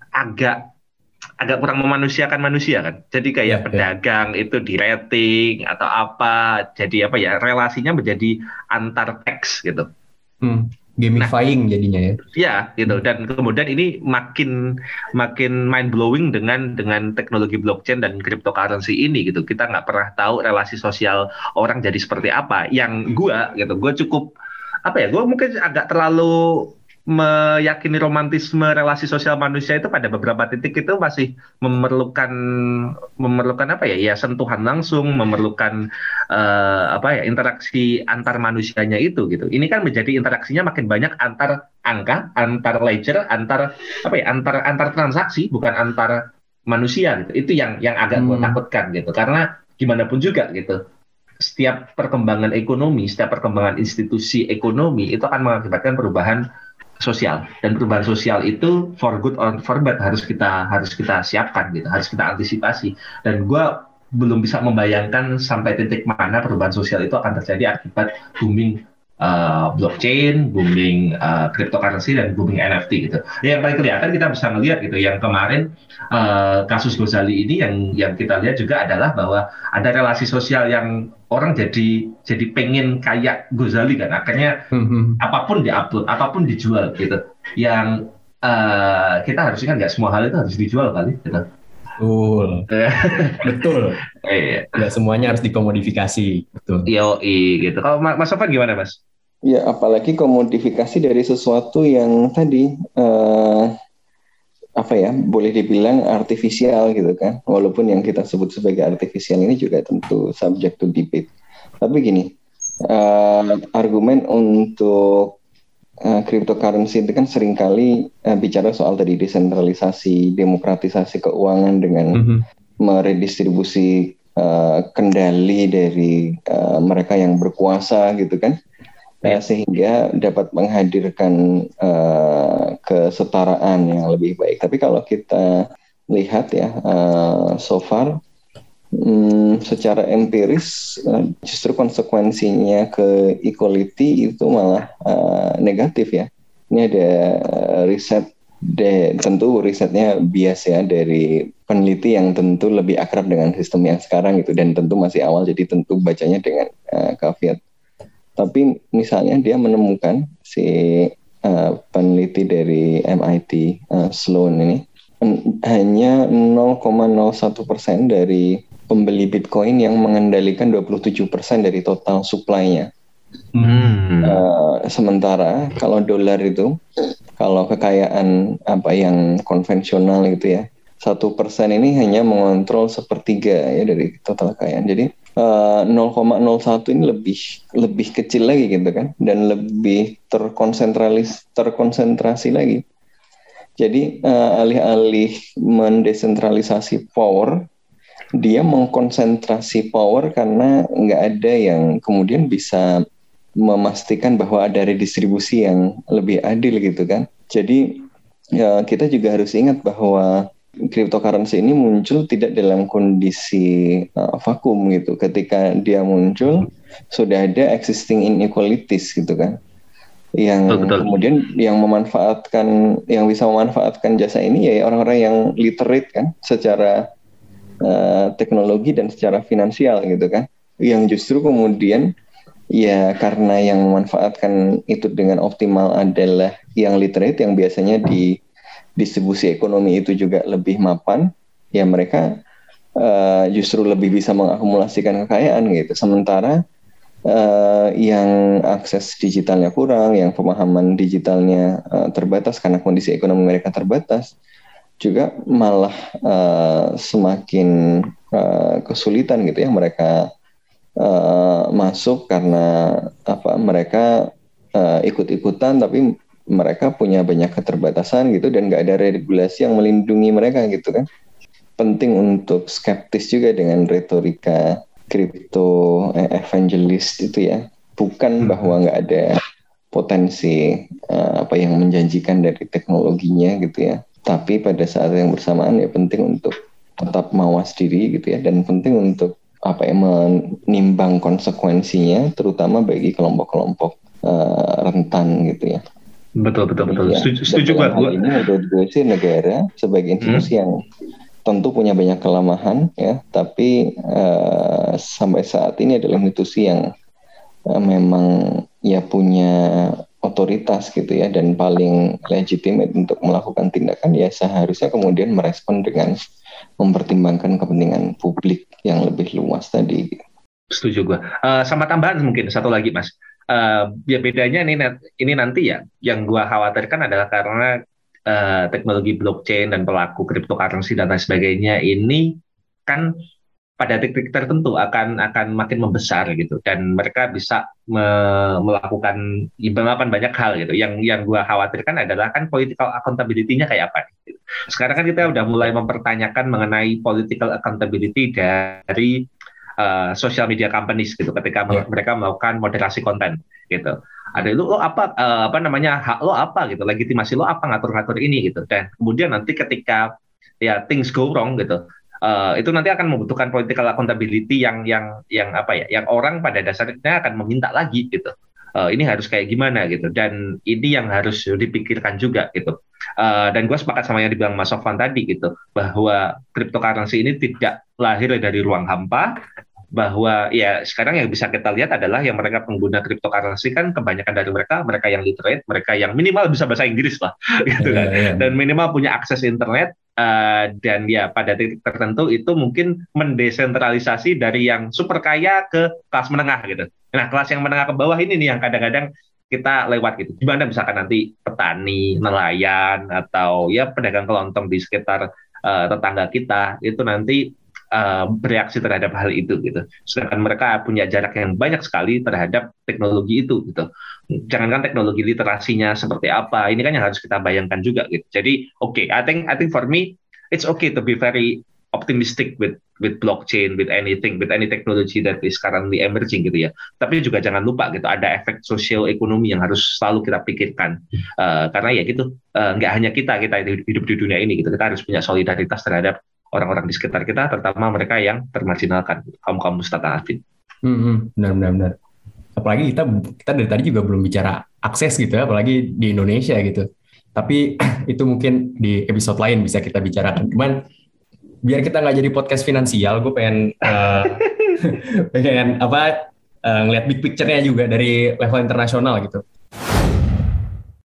agak agak kurang memanusiakan manusia kan. Jadi kayak Iya, iya. pedagang itu di rating atau apa, jadi apa ya relasinya menjadi antar teks gitu. Hmm. Gamifying jadinya ya. Ya, gitu. Dan kemudian ini makin makin mind blowing dengan dengan teknologi blockchain dan cryptocurrency ini gitu. Kita nggak pernah tahu relasi sosial orang jadi seperti apa. Yang gua gitu, gua cukup apa ya? Gua mungkin agak terlalu meyakini romantisme relasi sosial manusia itu pada beberapa titik itu masih memerlukan memerlukan apa ya? Ya sentuhan langsung memerlukan eh, apa ya interaksi antar manusianya itu gitu. Ini kan menjadi interaksinya makin banyak antar angka antar ledger antar apa ya antar antar transaksi bukan antar manusia gitu. Itu yang yang agak gue Hmm. takutkan gitu. Karena gimana pun juga gitu setiap perkembangan ekonomi setiap perkembangan institusi ekonomi itu akan mengakibatkan perubahan sosial. Dan perubahan sosial itu for good or for bad harus kita harus kita siapkan gitu harus kita antisipasi. Dan gue belum bisa membayangkan sampai titik mana perubahan sosial itu akan terjadi akibat booming uh, blockchain, booming uh, cryptocurrency dan booming NFT gitu. Yang paling kelihatan kita bisa melihat gitu yang kemarin uh, kasus Gozali ini yang yang kita lihat juga adalah bahwa ada relasi sosial yang orang jadi jadi pengen kayak Gozali kan akhirnya Mhm. apa pun diupload, apa pun dijual gitu. Yang uh, kita harus ingat nggak semua hal itu harus dijual kali. Gitu. Betul. Betul. Eh, Nggak semuanya harus dikomodifikasi. Betul. yoi gitu. Kalau Ma- Mas Sofan gimana Mas? Ya, apalagi komodifikasi dari sesuatu yang tadi eh, apa ya, boleh dibilang artifisial gitu kan. Walaupun yang kita sebut sebagai artifisial ini juga tentu subject to debate. Tapi gini, eh, argumen untuk eh, cryptocurrency itu kan sering kali eh, bicara soal tadi desentralisasi, demokratisasi keuangan dengan Mhm. meredistribusi eh, kendali dari eh, mereka yang berkuasa gitu kan Eh, sehingga dapat menghadirkan eh, kesetaraan yang lebih baik. Tapi kalau kita lihat ya eh, so far hmm, secara empiris eh, justru konsekuensinya ke equality itu malah eh, negatif ya. Ini ada riset de, tentu risetnya bias ya dari peneliti yang tentu lebih akrab dengan sistem yang sekarang itu dan tentu masih awal jadi tentu bacanya dengan eh, caveat. Tapi misalnya dia menemukan si eh, peneliti dari MIT eh, Sloan ini hanya 0,01 persen dari pembeli Bitcoin yang mengendalikan 27 persen dari total supply-nya. Hmm. Eh, sementara kalau dolar itu, kalau kekayaan apa yang konvensional gitu ya, satu persen ini hanya mengontrol sepertiga ya dari total kekayaan. Jadi eh, 0,01 ini lebih lebih kecil lagi gitu kan, dan lebih terkonsentralis terkonsentrasi lagi. Jadi eh, alih-alih mendesentralisasi power, dia mengkonsentrasi power karena nggak ada yang kemudian bisa memastikan bahwa ada redistribusi yang lebih adil gitu kan. Jadi ya kita juga harus ingat bahwa cryptocurrency ini muncul tidak dalam kondisi uh, vakum gitu. Ketika dia muncul sudah ada existing inequalities gitu kan. Yang Betul, betul. kemudian yang memanfaatkan yang bisa memanfaatkan jasa ini ya orang-orang yang literate kan secara uh, teknologi dan secara finansial gitu kan. Yang justru kemudian Ya, karena yang memanfaatkan itu dengan optimal adalah yang literate, yang biasanya di distribusi ekonomi itu juga lebih mapan, ya mereka eh, justru lebih bisa mengakumulasikan kekayaan gitu. Sementara eh, yang akses digitalnya kurang, yang pemahaman digitalnya eh, terbatas karena kondisi ekonomi mereka terbatas, juga malah eh, semakin eh, kesulitan gitu ya mereka eh, masuk karena apa mereka eh, ikut-ikutan tapi mereka punya banyak keterbatasan gitu dan nggak ada regulasi yang melindungi mereka gitu kan penting untuk skeptis juga dengan retorika kripto eh, evangelist itu ya. Bukan bahwa nggak ada potensi uh, apa yang menjanjikan dari teknologinya gitu ya. Tapi pada saat yang bersamaan ya penting untuk tetap mawas diri gitu ya dan penting untuk apa ya menimbang konsekuensinya terutama bagi kelompok-kelompok uh, rentan gitu ya. Betul betul betul. Ya, setuju setuju Hal ini menurut gue sih negara sebagai institusi hmm. yang tentu punya banyak kelemahan ya, tapi uh, sampai saat ini adalah institusi yang uh, memang ya punya otoritas gitu ya dan paling legitimate untuk melakukan tindakan ya seharusnya kemudian merespon dengan mempertimbangkan kepentingan publik yang lebih luas tadi. Setuju gue. Uh, sama tambahan mungkin satu lagi mas. Uh, ya bedanya ini ini nanti ya yang gue khawatirkan adalah karena uh, teknologi blockchain dan pelaku cryptocurrency dan lain sebagainya ini kan pada titik tertentu akan akan makin membesar gitu dan mereka bisa me melakukan melakukan banyak hal gitu yang yang gua khawatirkan adalah kan political accountability-nya kayak apa gitu. sekarang kan kita udah mulai mempertanyakan mengenai political accountability dari uh, social media companies gitu ketika yeah. mereka melakukan moderasi konten gitu. Ada itu lo apa uh, apa namanya hak lo apa gitu legitimasi lo apa ngatur-ngatur ini gitu. Dan kemudian nanti ketika ya things go wrong gitu uh, itu nanti akan membutuhkan political accountability yang yang yang apa ya yang orang pada dasarnya akan meminta lagi gitu. Uh, ini harus kayak gimana gitu. Dan ini yang harus dipikirkan juga gitu. Uh, dan gue sepakat sama yang dibilang Mas Sofwan tadi gitu bahwa cryptocurrency ini tidak lahir dari ruang hampa bahwa ya sekarang yang bisa kita lihat adalah yang mereka pengguna cryptocurrency kan kebanyakan dari mereka mereka yang literate mereka yang minimal bisa bahasa Inggris lah gitu kan. yeah, yeah. dan minimal punya akses internet uh, dan ya pada titik tertentu itu mungkin mendesentralisasi dari yang super kaya ke kelas menengah gitu. Nah kelas yang menengah ke bawah ini nih yang kadang-kadang kita lewat gitu. Gimana misalkan nanti petani nelayan atau ya pedagang kelontong di sekitar uh, tetangga kita itu nanti uh, bereaksi terhadap hal itu gitu. Sedangkan mereka punya jarak yang banyak sekali terhadap teknologi itu gitu. Jangankan teknologi literasinya seperti apa, ini kan yang harus kita bayangkan juga gitu. Jadi oke, okay, I think I think for me it's okay to be very optimistic with with blockchain, with anything, with any technology that is currently emerging gitu ya. Tapi juga jangan lupa gitu ada efek sosial ekonomi yang harus selalu kita pikirkan. Uh, karena ya gitu uh, nggak hanya kita kita hidup di dunia ini gitu kita harus punya solidaritas terhadap orang-orang di sekitar kita, terutama mereka yang termarginalkan, kaum kaum mustadafin. Hmm, benar, benar, benar. Apalagi kita kita dari tadi juga belum bicara akses gitu ya, apalagi di Indonesia gitu. Tapi itu mungkin di episode lain bisa kita bicarakan. Cuman biar kita nggak jadi podcast finansial, gue pengen uh, pengen apa uh, ngeliat big picture-nya juga dari level internasional gitu.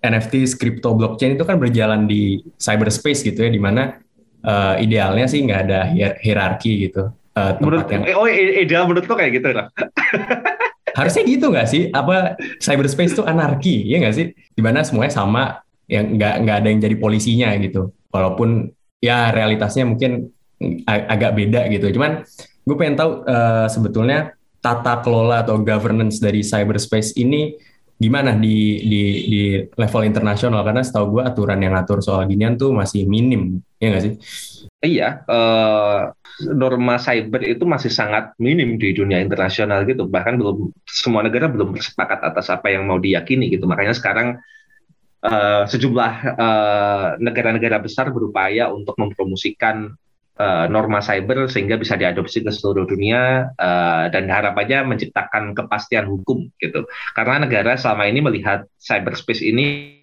NFT, crypto, blockchain itu kan berjalan di cyberspace gitu ya, di mana uh, idealnya sih nggak ada hier hierarki gitu. Uh, menurut, yang... Oh ideal menurut lo kayak gitu lah. harusnya gitu nggak sih? Apa cyberspace itu anarki, ya nggak sih? Di mana semuanya sama, yang nggak nggak ada yang jadi polisinya gitu. Walaupun ya realitasnya mungkin ag agak beda gitu. Cuman gue pengen tahu uh, sebetulnya tata kelola atau governance dari cyberspace ini gimana di di di level internasional karena setahu gue aturan yang ngatur soal ginian tuh masih minim ya nggak sih? Iya, uh, norma cyber itu masih sangat minim di dunia internasional gitu. Bahkan belum semua negara belum bersepakat atas apa yang mau diyakini gitu. Makanya sekarang uh, sejumlah negara-negara uh, besar berupaya untuk mempromosikan uh, norma cyber sehingga bisa diadopsi ke seluruh dunia uh, dan harapannya menciptakan kepastian hukum gitu. Karena negara selama ini melihat cyberspace ini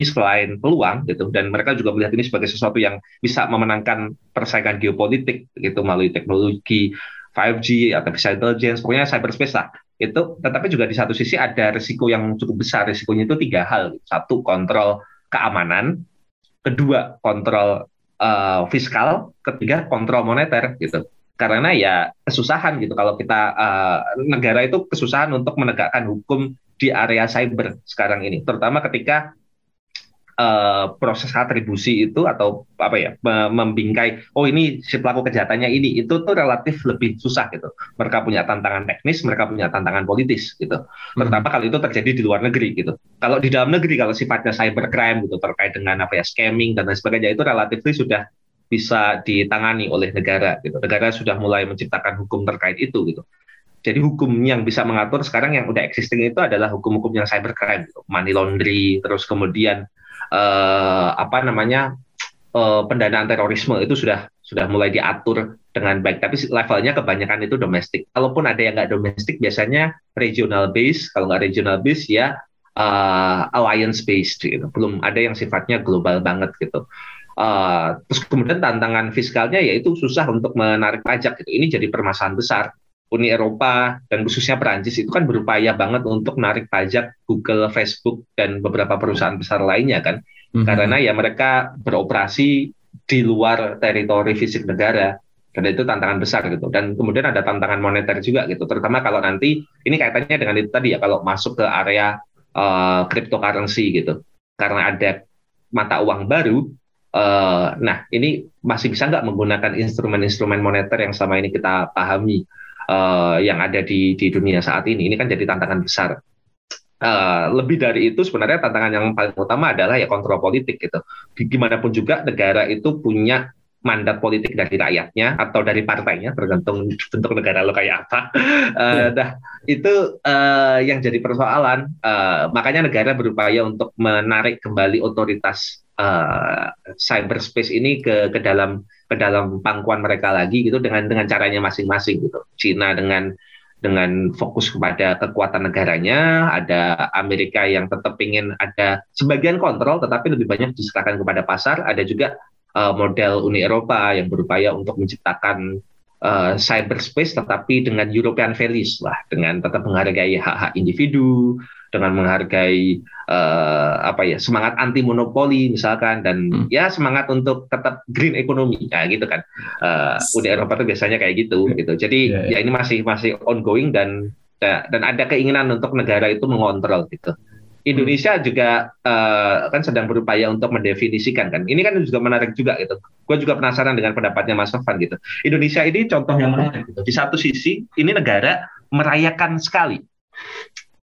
selain peluang gitu dan mereka juga melihat ini sebagai sesuatu yang bisa memenangkan persaingan geopolitik gitu melalui teknologi 5G artificial intelligence pokoknya cyberspace lah. Itu tetapi juga di satu sisi ada risiko yang cukup besar risikonya itu tiga hal. Satu kontrol keamanan. Kedua kontrol uh, fiskal, ketiga kontrol moneter gitu. Karena ya kesusahan gitu kalau kita uh, negara itu kesusahan untuk menegakkan hukum di area cyber sekarang ini, terutama ketika uh, proses atribusi itu atau apa ya membingkai oh ini si pelaku kejahatannya ini itu tuh relatif lebih susah gitu. Mereka punya tantangan teknis mereka punya tantangan politis gitu. Hmm. terutama kalau itu terjadi di luar negeri gitu. Kalau di dalam negeri kalau sifatnya cybercrime gitu terkait dengan apa ya scamming dan lain sebagainya itu relatif sudah bisa ditangani oleh negara gitu. Negara sudah mulai menciptakan hukum terkait itu gitu. Jadi hukum yang bisa mengatur sekarang yang udah existing itu adalah hukum-hukum yang cybercrime, gitu. money laundry, terus kemudian uh, apa namanya uh, pendanaan terorisme itu sudah sudah mulai diatur dengan baik. Tapi levelnya kebanyakan itu domestik. Kalaupun ada yang nggak domestik, biasanya regional base. Kalau nggak regional base ya uh, alliance based. Gitu. Belum ada yang sifatnya global banget gitu. Uh, terus kemudian tantangan fiskalnya yaitu susah untuk menarik pajak. Gitu. Ini jadi permasalahan besar. Uni Eropa dan khususnya Perancis itu kan berupaya banget untuk narik pajak Google, Facebook dan beberapa perusahaan besar lainnya kan, mm-hmm. karena ya mereka beroperasi di luar teritori fisik negara dan itu tantangan besar gitu. Dan kemudian ada tantangan moneter juga gitu. Terutama kalau nanti ini kaitannya dengan itu tadi ya kalau masuk ke area uh, cryptocurrency gitu. Karena ada mata uang baru uh, nah ini masih bisa nggak menggunakan instrumen-instrumen moneter yang selama ini kita pahami uh, yang ada di di dunia saat ini. Ini kan jadi tantangan besar. Uh, lebih dari itu sebenarnya tantangan yang paling utama adalah ya kontrol politik gitu. Gimanapun juga negara itu punya mandat politik dari rakyatnya atau dari partainya tergantung bentuk negara lo kayak apa. Uh, dah itu uh, yang jadi persoalan. Uh, makanya negara berupaya untuk menarik kembali otoritas uh, cyberspace ini ke ke dalam ke dalam pangkuan mereka lagi gitu dengan dengan caranya masing-masing gitu. Cina dengan dengan fokus kepada kekuatan negaranya, ada Amerika yang tetap ingin ada sebagian kontrol tetapi lebih banyak diserahkan kepada pasar, ada juga uh, model Uni Eropa yang berupaya untuk menciptakan uh, cyberspace tetapi dengan European values lah, dengan tetap menghargai hak-hak individu, dengan menghargai uh, apa ya semangat anti monopoli misalkan dan hmm. ya semangat untuk tetap green economy. Ya gitu kan. Uh, Uni Eropa itu biasanya kayak gitu iya. gitu. Jadi yeah, yeah. ya ini masih masih ongoing dan ya, dan ada keinginan untuk negara itu mengontrol gitu. Indonesia hmm. juga uh, kan sedang berupaya untuk mendefinisikan kan. Ini kan juga menarik juga gitu. Gue juga penasaran dengan pendapatnya Mas Sofan gitu. Indonesia ini contoh yang menarik gitu. Di satu sisi ini negara merayakan sekali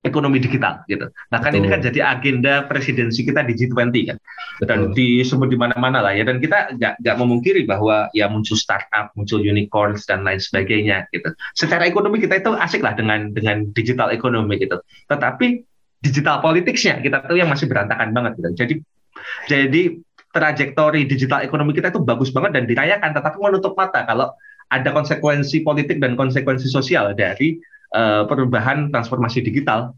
ekonomi digital gitu. Nah kan Betul. ini kan jadi agenda presidensi kita di G20 kan, Betul. dan disebut di mana-mana lah ya. Dan kita nggak memungkiri bahwa ya muncul startup, muncul unicorns dan lain sebagainya gitu. Secara ekonomi kita itu asik lah dengan dengan digital ekonomi gitu. Tetapi digital politiknya kita tuh yang masih berantakan banget gitu. Jadi jadi trajektori digital ekonomi kita itu bagus banget dan dirayakan, tetapi menutup mata kalau ada konsekuensi politik dan konsekuensi sosial dari uh, perubahan transformasi digital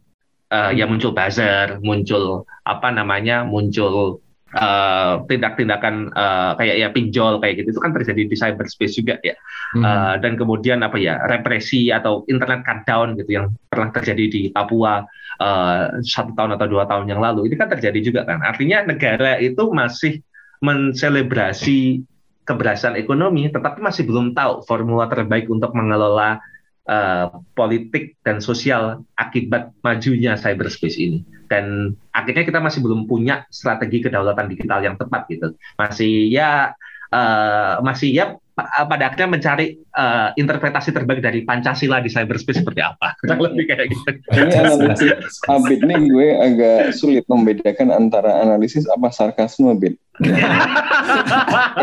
uh, yang muncul buzzer, muncul apa namanya, muncul uh, tindak-tindakan uh, kayak ya pinjol kayak gitu itu kan terjadi di cyberspace juga ya hmm. uh, dan kemudian apa ya represi atau internet cutdown gitu yang pernah terjadi di Papua uh, satu tahun atau dua tahun yang lalu ini kan terjadi juga kan artinya negara itu masih menselebrasi keberhasilan ekonomi tetapi masih belum tahu formula terbaik untuk mengelola uh, politik dan sosial akibat majunya cyberspace ini. Dan akhirnya kita masih belum punya strategi kedaulatan digital yang tepat gitu. Masih ya uh, masih ya pada akhirnya mencari uh, interpretasi terbaik dari Pancasila di cyberspace seperti apa. Kurang lebih kayak gitu. Ini analisis Abid nih gue agak sulit membedakan antara analisis apa sarkasme Abid.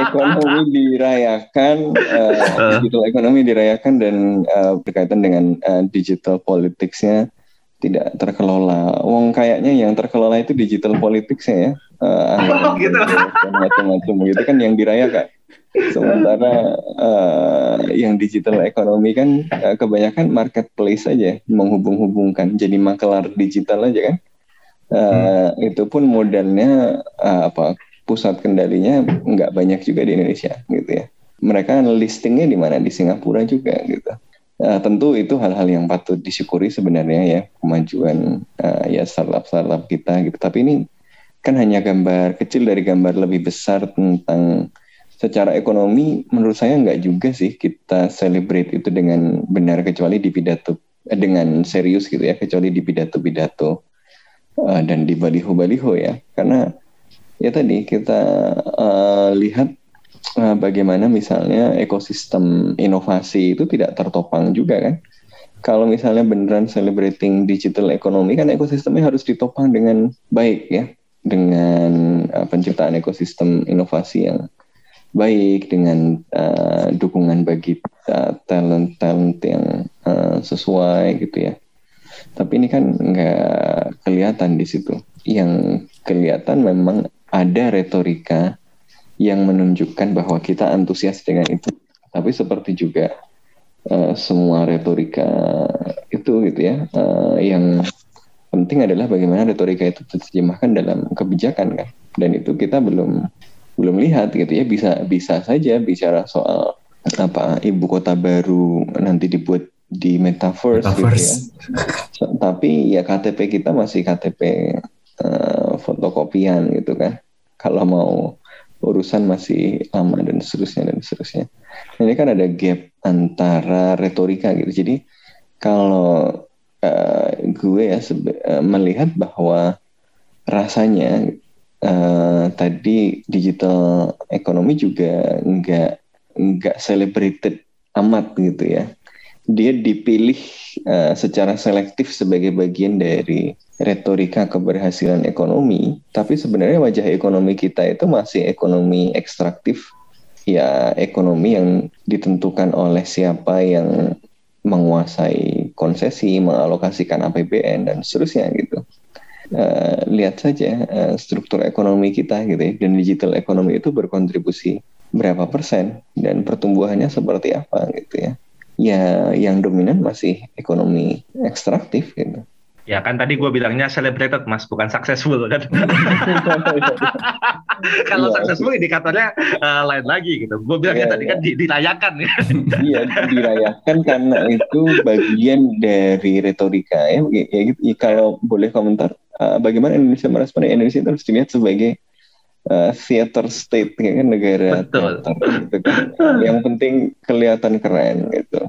ekonomi dirayakan, uh, digital ekonomi dirayakan dan uh, berkaitan dengan uh, digital politicsnya tidak terkelola. Wong kayaknya yang terkelola itu digital politicsnya ya. Uh, oh, gitu. Macam-macam gitu kan yang dirayakan. Sementara uh, yang digital ekonomi kan uh, kebanyakan marketplace saja menghubung-hubungkan, jadi makelar digital aja kan. Uh, hmm. Itu pun modalnya uh, apa pusat kendalinya nggak banyak juga di Indonesia gitu ya. Mereka listingnya di mana di Singapura juga gitu. Uh, tentu itu hal-hal yang patut disyukuri sebenarnya ya kemajuan uh, ya startup-startup kita gitu. Tapi ini kan hanya gambar kecil dari gambar lebih besar tentang secara ekonomi menurut saya nggak juga sih kita celebrate itu dengan benar kecuali di pidato eh, dengan serius gitu ya kecuali di pidato-pidato uh, dan di baliho-baliho ya karena ya tadi kita uh, lihat bagaimana misalnya ekosistem inovasi itu tidak tertopang juga kan kalau misalnya beneran celebrating digital economy kan ekosistemnya harus ditopang dengan baik ya dengan uh, penciptaan ekosistem inovasi yang baik dengan uh, dukungan bagi talent-talent yang uh, sesuai gitu ya. Tapi ini kan nggak kelihatan di situ. Yang kelihatan memang ada retorika yang menunjukkan bahwa kita antusias dengan itu. Tapi seperti juga uh, semua retorika itu gitu ya, uh, yang penting adalah bagaimana retorika itu diterjemahkan dalam kebijakan kan dan itu kita belum belum lihat gitu ya bisa bisa saja bicara soal apa ibu kota baru nanti dibuat di metaverse, metaverse. gitu ya tapi ya KTP kita masih KTP uh, eh, fotokopian gitu kan kalau mau urusan masih lama dan seterusnya dan seterusnya ini kan ada gap antara retorika gitu jadi kalau uh, gue ya uh, melihat bahwa rasanya uh, tadi digital ekonomi juga nggak nggak celebrated amat gitu ya. Dia dipilih uh, secara selektif sebagai bagian dari retorika keberhasilan ekonomi, tapi sebenarnya wajah ekonomi kita itu masih ekonomi ekstraktif, ya ekonomi yang ditentukan oleh siapa yang menguasai konsesi, mengalokasikan APBN dan seterusnya gitu. Uh, lihat saja uh, struktur ekonomi kita gitu ya, dan digital ekonomi itu berkontribusi berapa persen dan pertumbuhannya seperti apa gitu ya. Ya yang dominan masih ekonomi ekstraktif gitu. Ya kan tadi gue bilangnya celebrated mas, bukan successful kan. Kalau yeah. successful indikatornya uh, lain lagi gitu. Gue bilangnya yeah, tadi yeah. kan di, dirayakan ya. Iya dirayakan karena itu bagian dari retorika ya. ya gitu. Ya, kalau boleh komentar, uh, bagaimana Indonesia merespon Indonesia itu harus dilihat sebagai uh, theater state kan negara Betul. teater gitu kan. Yang penting kelihatan keren gitu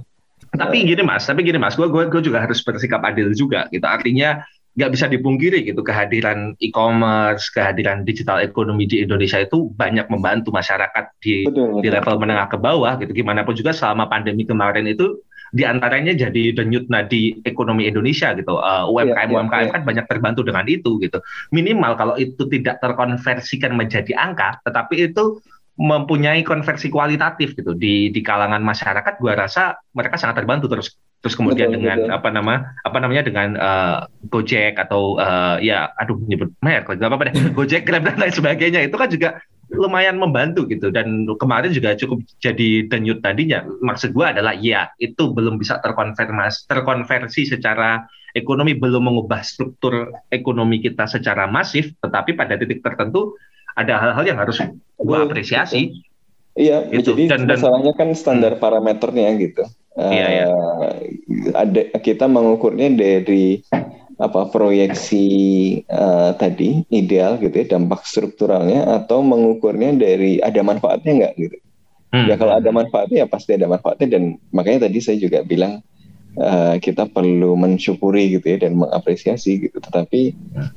tapi gini mas, tapi gini mas, gue gue gue juga harus bersikap adil juga gitu. Artinya nggak bisa dipungkiri gitu kehadiran e-commerce, kehadiran digital ekonomi di Indonesia itu banyak membantu masyarakat di betul, betul. di level menengah ke bawah gitu. Gimana pun juga selama pandemi kemarin itu di antaranya jadi denyut nadi ekonomi Indonesia gitu. Uh, UMKM ya, UMKM ya. kan banyak terbantu dengan itu gitu. Minimal kalau itu tidak terkonversikan menjadi angka, tetapi itu mempunyai konversi kualitatif gitu di di kalangan masyarakat gua rasa mereka sangat terbantu terus terus kemudian betul, dengan betul. apa nama apa namanya dengan uh, Gojek atau uh, ya aduh nyebut merek lagi apa apa deh Gojek Grab dan lain sebagainya itu kan juga lumayan membantu gitu dan kemarin juga cukup jadi denyut tadinya maksud gua adalah ya itu belum bisa terkonfirmasi terkonversi secara ekonomi belum mengubah struktur ekonomi kita secara masif tetapi pada titik tertentu ada hal-hal yang harus gue apresiasi. Iya, gitu. jadi dan, masalahnya kan standar hmm. parameternya gitu. Iya, iya. Uh, ada kita mengukurnya dari apa proyeksi uh, tadi ideal gitu ya dampak strukturalnya atau mengukurnya dari ada manfaatnya nggak gitu. Hmm. Ya kalau ada manfaatnya ya pasti ada manfaatnya dan makanya tadi saya juga bilang uh, kita perlu mensyukuri gitu ya dan mengapresiasi gitu. Tetapi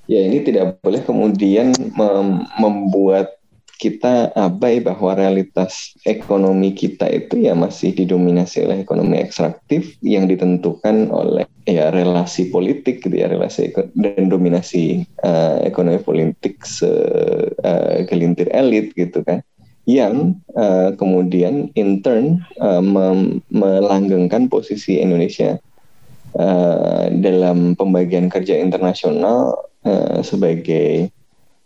ya ini tidak boleh kemudian mem membuat kita abai bahwa realitas ekonomi kita itu ya masih didominasi oleh ekonomi ekstraktif yang ditentukan oleh ya relasi politik gitu ya relasi dan dominasi uh, ekonomi politik segelintir uh, elit gitu kan yang uh, kemudian in turn uh, melanggengkan posisi Indonesia uh, dalam pembagian kerja internasional uh, sebagai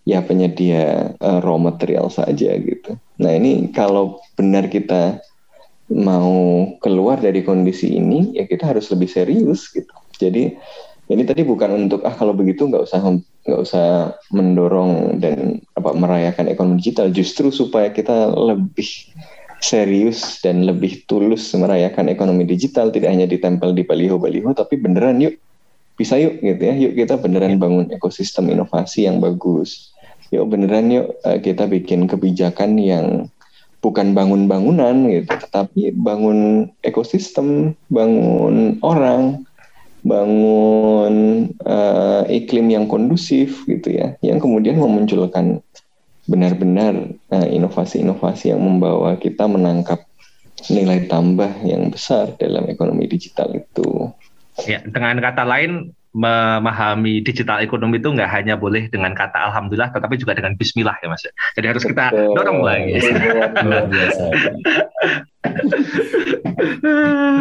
ya penyedia uh, raw material saja gitu. Nah ini kalau benar kita mau keluar dari kondisi ini ya kita harus lebih serius gitu. Jadi ini tadi bukan untuk ah kalau begitu nggak usah nggak usah mendorong dan apa merayakan ekonomi digital justru supaya kita lebih serius dan lebih tulus merayakan ekonomi digital tidak hanya ditempel di baliho-baliho tapi beneran yuk bisa yuk gitu ya yuk kita beneran bangun ekosistem inovasi yang bagus yuk beneran yuk eh, kita bikin kebijakan yang bukan bangun bangunan gitu, tetapi bangun ekosistem, bangun orang, bangun uh, iklim yang kondusif gitu ya, yang kemudian memunculkan benar-benar uh, inovasi-inovasi yang membawa kita menangkap nilai tambah yang besar dalam ekonomi digital itu. Ya, dengan kata lain memahami digital ekonomi itu nggak hanya boleh dengan kata alhamdulillah tetapi juga dengan bismillah ya Mas. Jadi harus kita dorong lagi.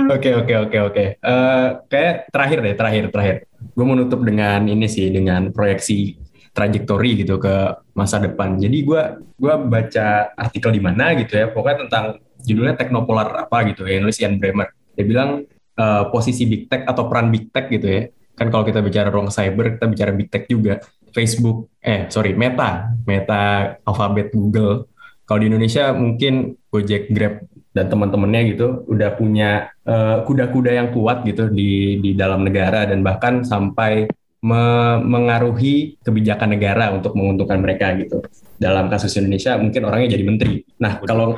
Oke oke oke oke. Eh, Kayak terakhir deh terakhir terakhir. Gue menutup dengan ini sih dengan proyeksi trajektori gitu ke masa depan. Jadi gue gua baca artikel di mana gitu ya, pokoknya tentang judulnya Teknopolar apa gitu ya, nulis Ian Bremer. Dia bilang uh, posisi big tech atau peran big tech gitu ya. Kan kalau kita bicara ruang cyber, kita bicara big tech juga. Facebook, eh sorry, Meta, Meta, Alphabet, Google. Kalau di Indonesia mungkin Gojek, Grab, dan teman-temannya gitu udah punya kuda kuda-kuda yang kuat gitu di di dalam negara dan bahkan sampai me mengaruhi kebijakan negara untuk menguntungkan mereka gitu. Dalam kasus Indonesia mungkin orangnya jadi menteri. Nah kalau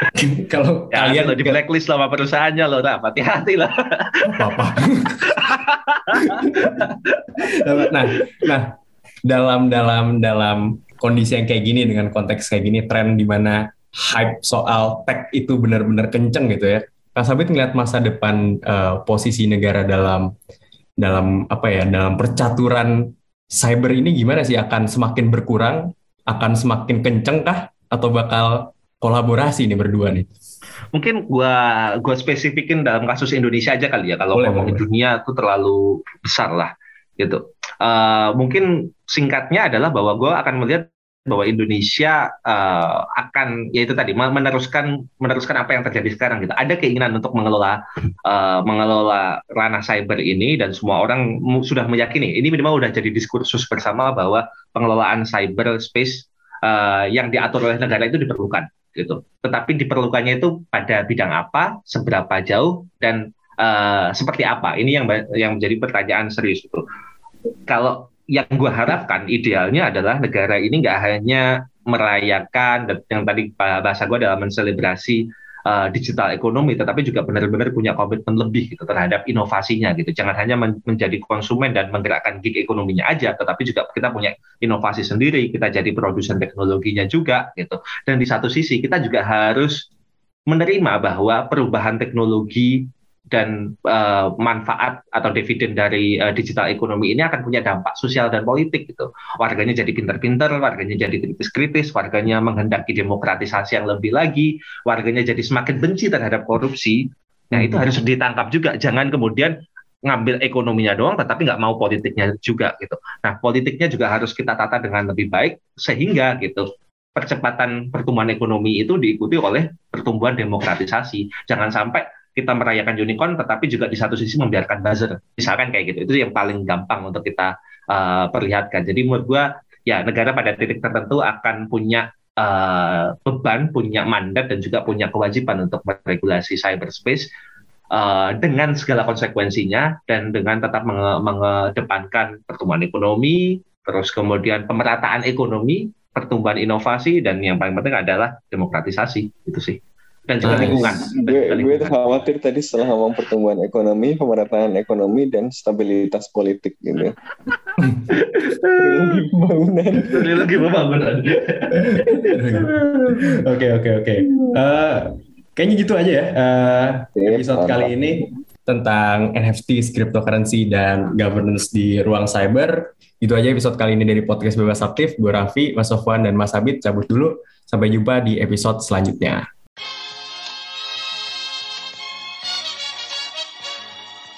kalau Ya, kalian lo di blacklist sama perusahaannya lo, nah, hati-hati lah. apa nah, nah dalam dalam dalam kondisi yang kayak gini dengan konteks kayak gini tren di mana hype soal tech itu benar-benar kenceng gitu ya. Kak Sabit ngeliat masa depan eh, posisi negara dalam dalam apa ya dalam percaturan cyber ini gimana sih akan semakin berkurang, akan semakin kenceng kah atau bakal kolaborasi nih berdua nih? Mungkin gua gua spesifikin dalam kasus Indonesia aja kali ya. Kalau Boleh, ngomongin boleh. dunia itu terlalu besar lah gitu. Eh, mungkin singkatnya adalah bahwa gua akan melihat bahwa Indonesia eh, akan yaitu tadi meneruskan meneruskan apa yang terjadi sekarang gitu. Ada keinginan untuk mengelola eh, mengelola ranah cyber ini dan semua orang sudah meyakini ini minimal sudah jadi diskursus bersama bahwa pengelolaan cyber space eh, yang diatur oleh negara itu diperlukan gitu. Tetapi diperlukannya itu pada bidang apa, seberapa jauh dan eh, seperti apa. Ini yang yang menjadi pertanyaan serius itu. Kalau yang gue harapkan idealnya adalah negara ini nggak hanya merayakan yang tadi bahasa gue adalah menselebrasi uh, digital ekonomi, tetapi juga benar-benar punya komitmen lebih gitu terhadap inovasinya gitu. Jangan hanya men- menjadi konsumen dan menggerakkan gig ekonominya aja, tetapi juga kita punya inovasi sendiri, kita jadi produsen teknologinya juga gitu. Dan di satu sisi kita juga harus menerima bahwa perubahan teknologi dan uh, manfaat atau dividen dari uh, digital ekonomi ini akan punya dampak sosial dan politik gitu. Warganya jadi pinter-pinter, warganya jadi kritis-kritis, warganya menghendaki demokratisasi yang lebih lagi, warganya jadi semakin benci terhadap korupsi. Nah itu harus ditangkap juga. Jangan kemudian ngambil ekonominya doang, tetapi nggak mau politiknya juga gitu. Nah politiknya juga harus kita tata dengan lebih baik sehingga gitu percepatan pertumbuhan ekonomi itu diikuti oleh pertumbuhan demokratisasi. Jangan sampai kita merayakan unicorn, tetapi juga di satu sisi membiarkan buzzer. Misalkan kayak gitu. Itu yang paling gampang untuk kita uh, perlihatkan. Jadi menurut gua ya negara pada titik tertentu akan punya uh, beban, punya mandat dan juga punya kewajiban untuk meregulasi cyberspace uh, dengan segala konsekuensinya dan dengan tetap menge mengedepankan pertumbuhan ekonomi, terus kemudian pemerataan ekonomi, pertumbuhan inovasi dan yang paling penting adalah demokratisasi itu sih dan juga Nice. lingkungan. gue gue khawatir tadi setelah ngomong pertumbuhan ekonomi, pemerataan ekonomi dan stabilitas politik gitu. Trilogi pembangunan. Trilogi pembangunan. Oke oke oke. Eh, Kayaknya gitu aja ya eh, Sip, episode kali ini tentang NFT, cryptocurrency, dan governance di ruang cyber. Itu aja episode kali ini dari Podcast Bebas Aktif. Gue Raffi, Mas Sofwan, dan Mas Abid cabut dulu. Sampai jumpa di episode selanjutnya.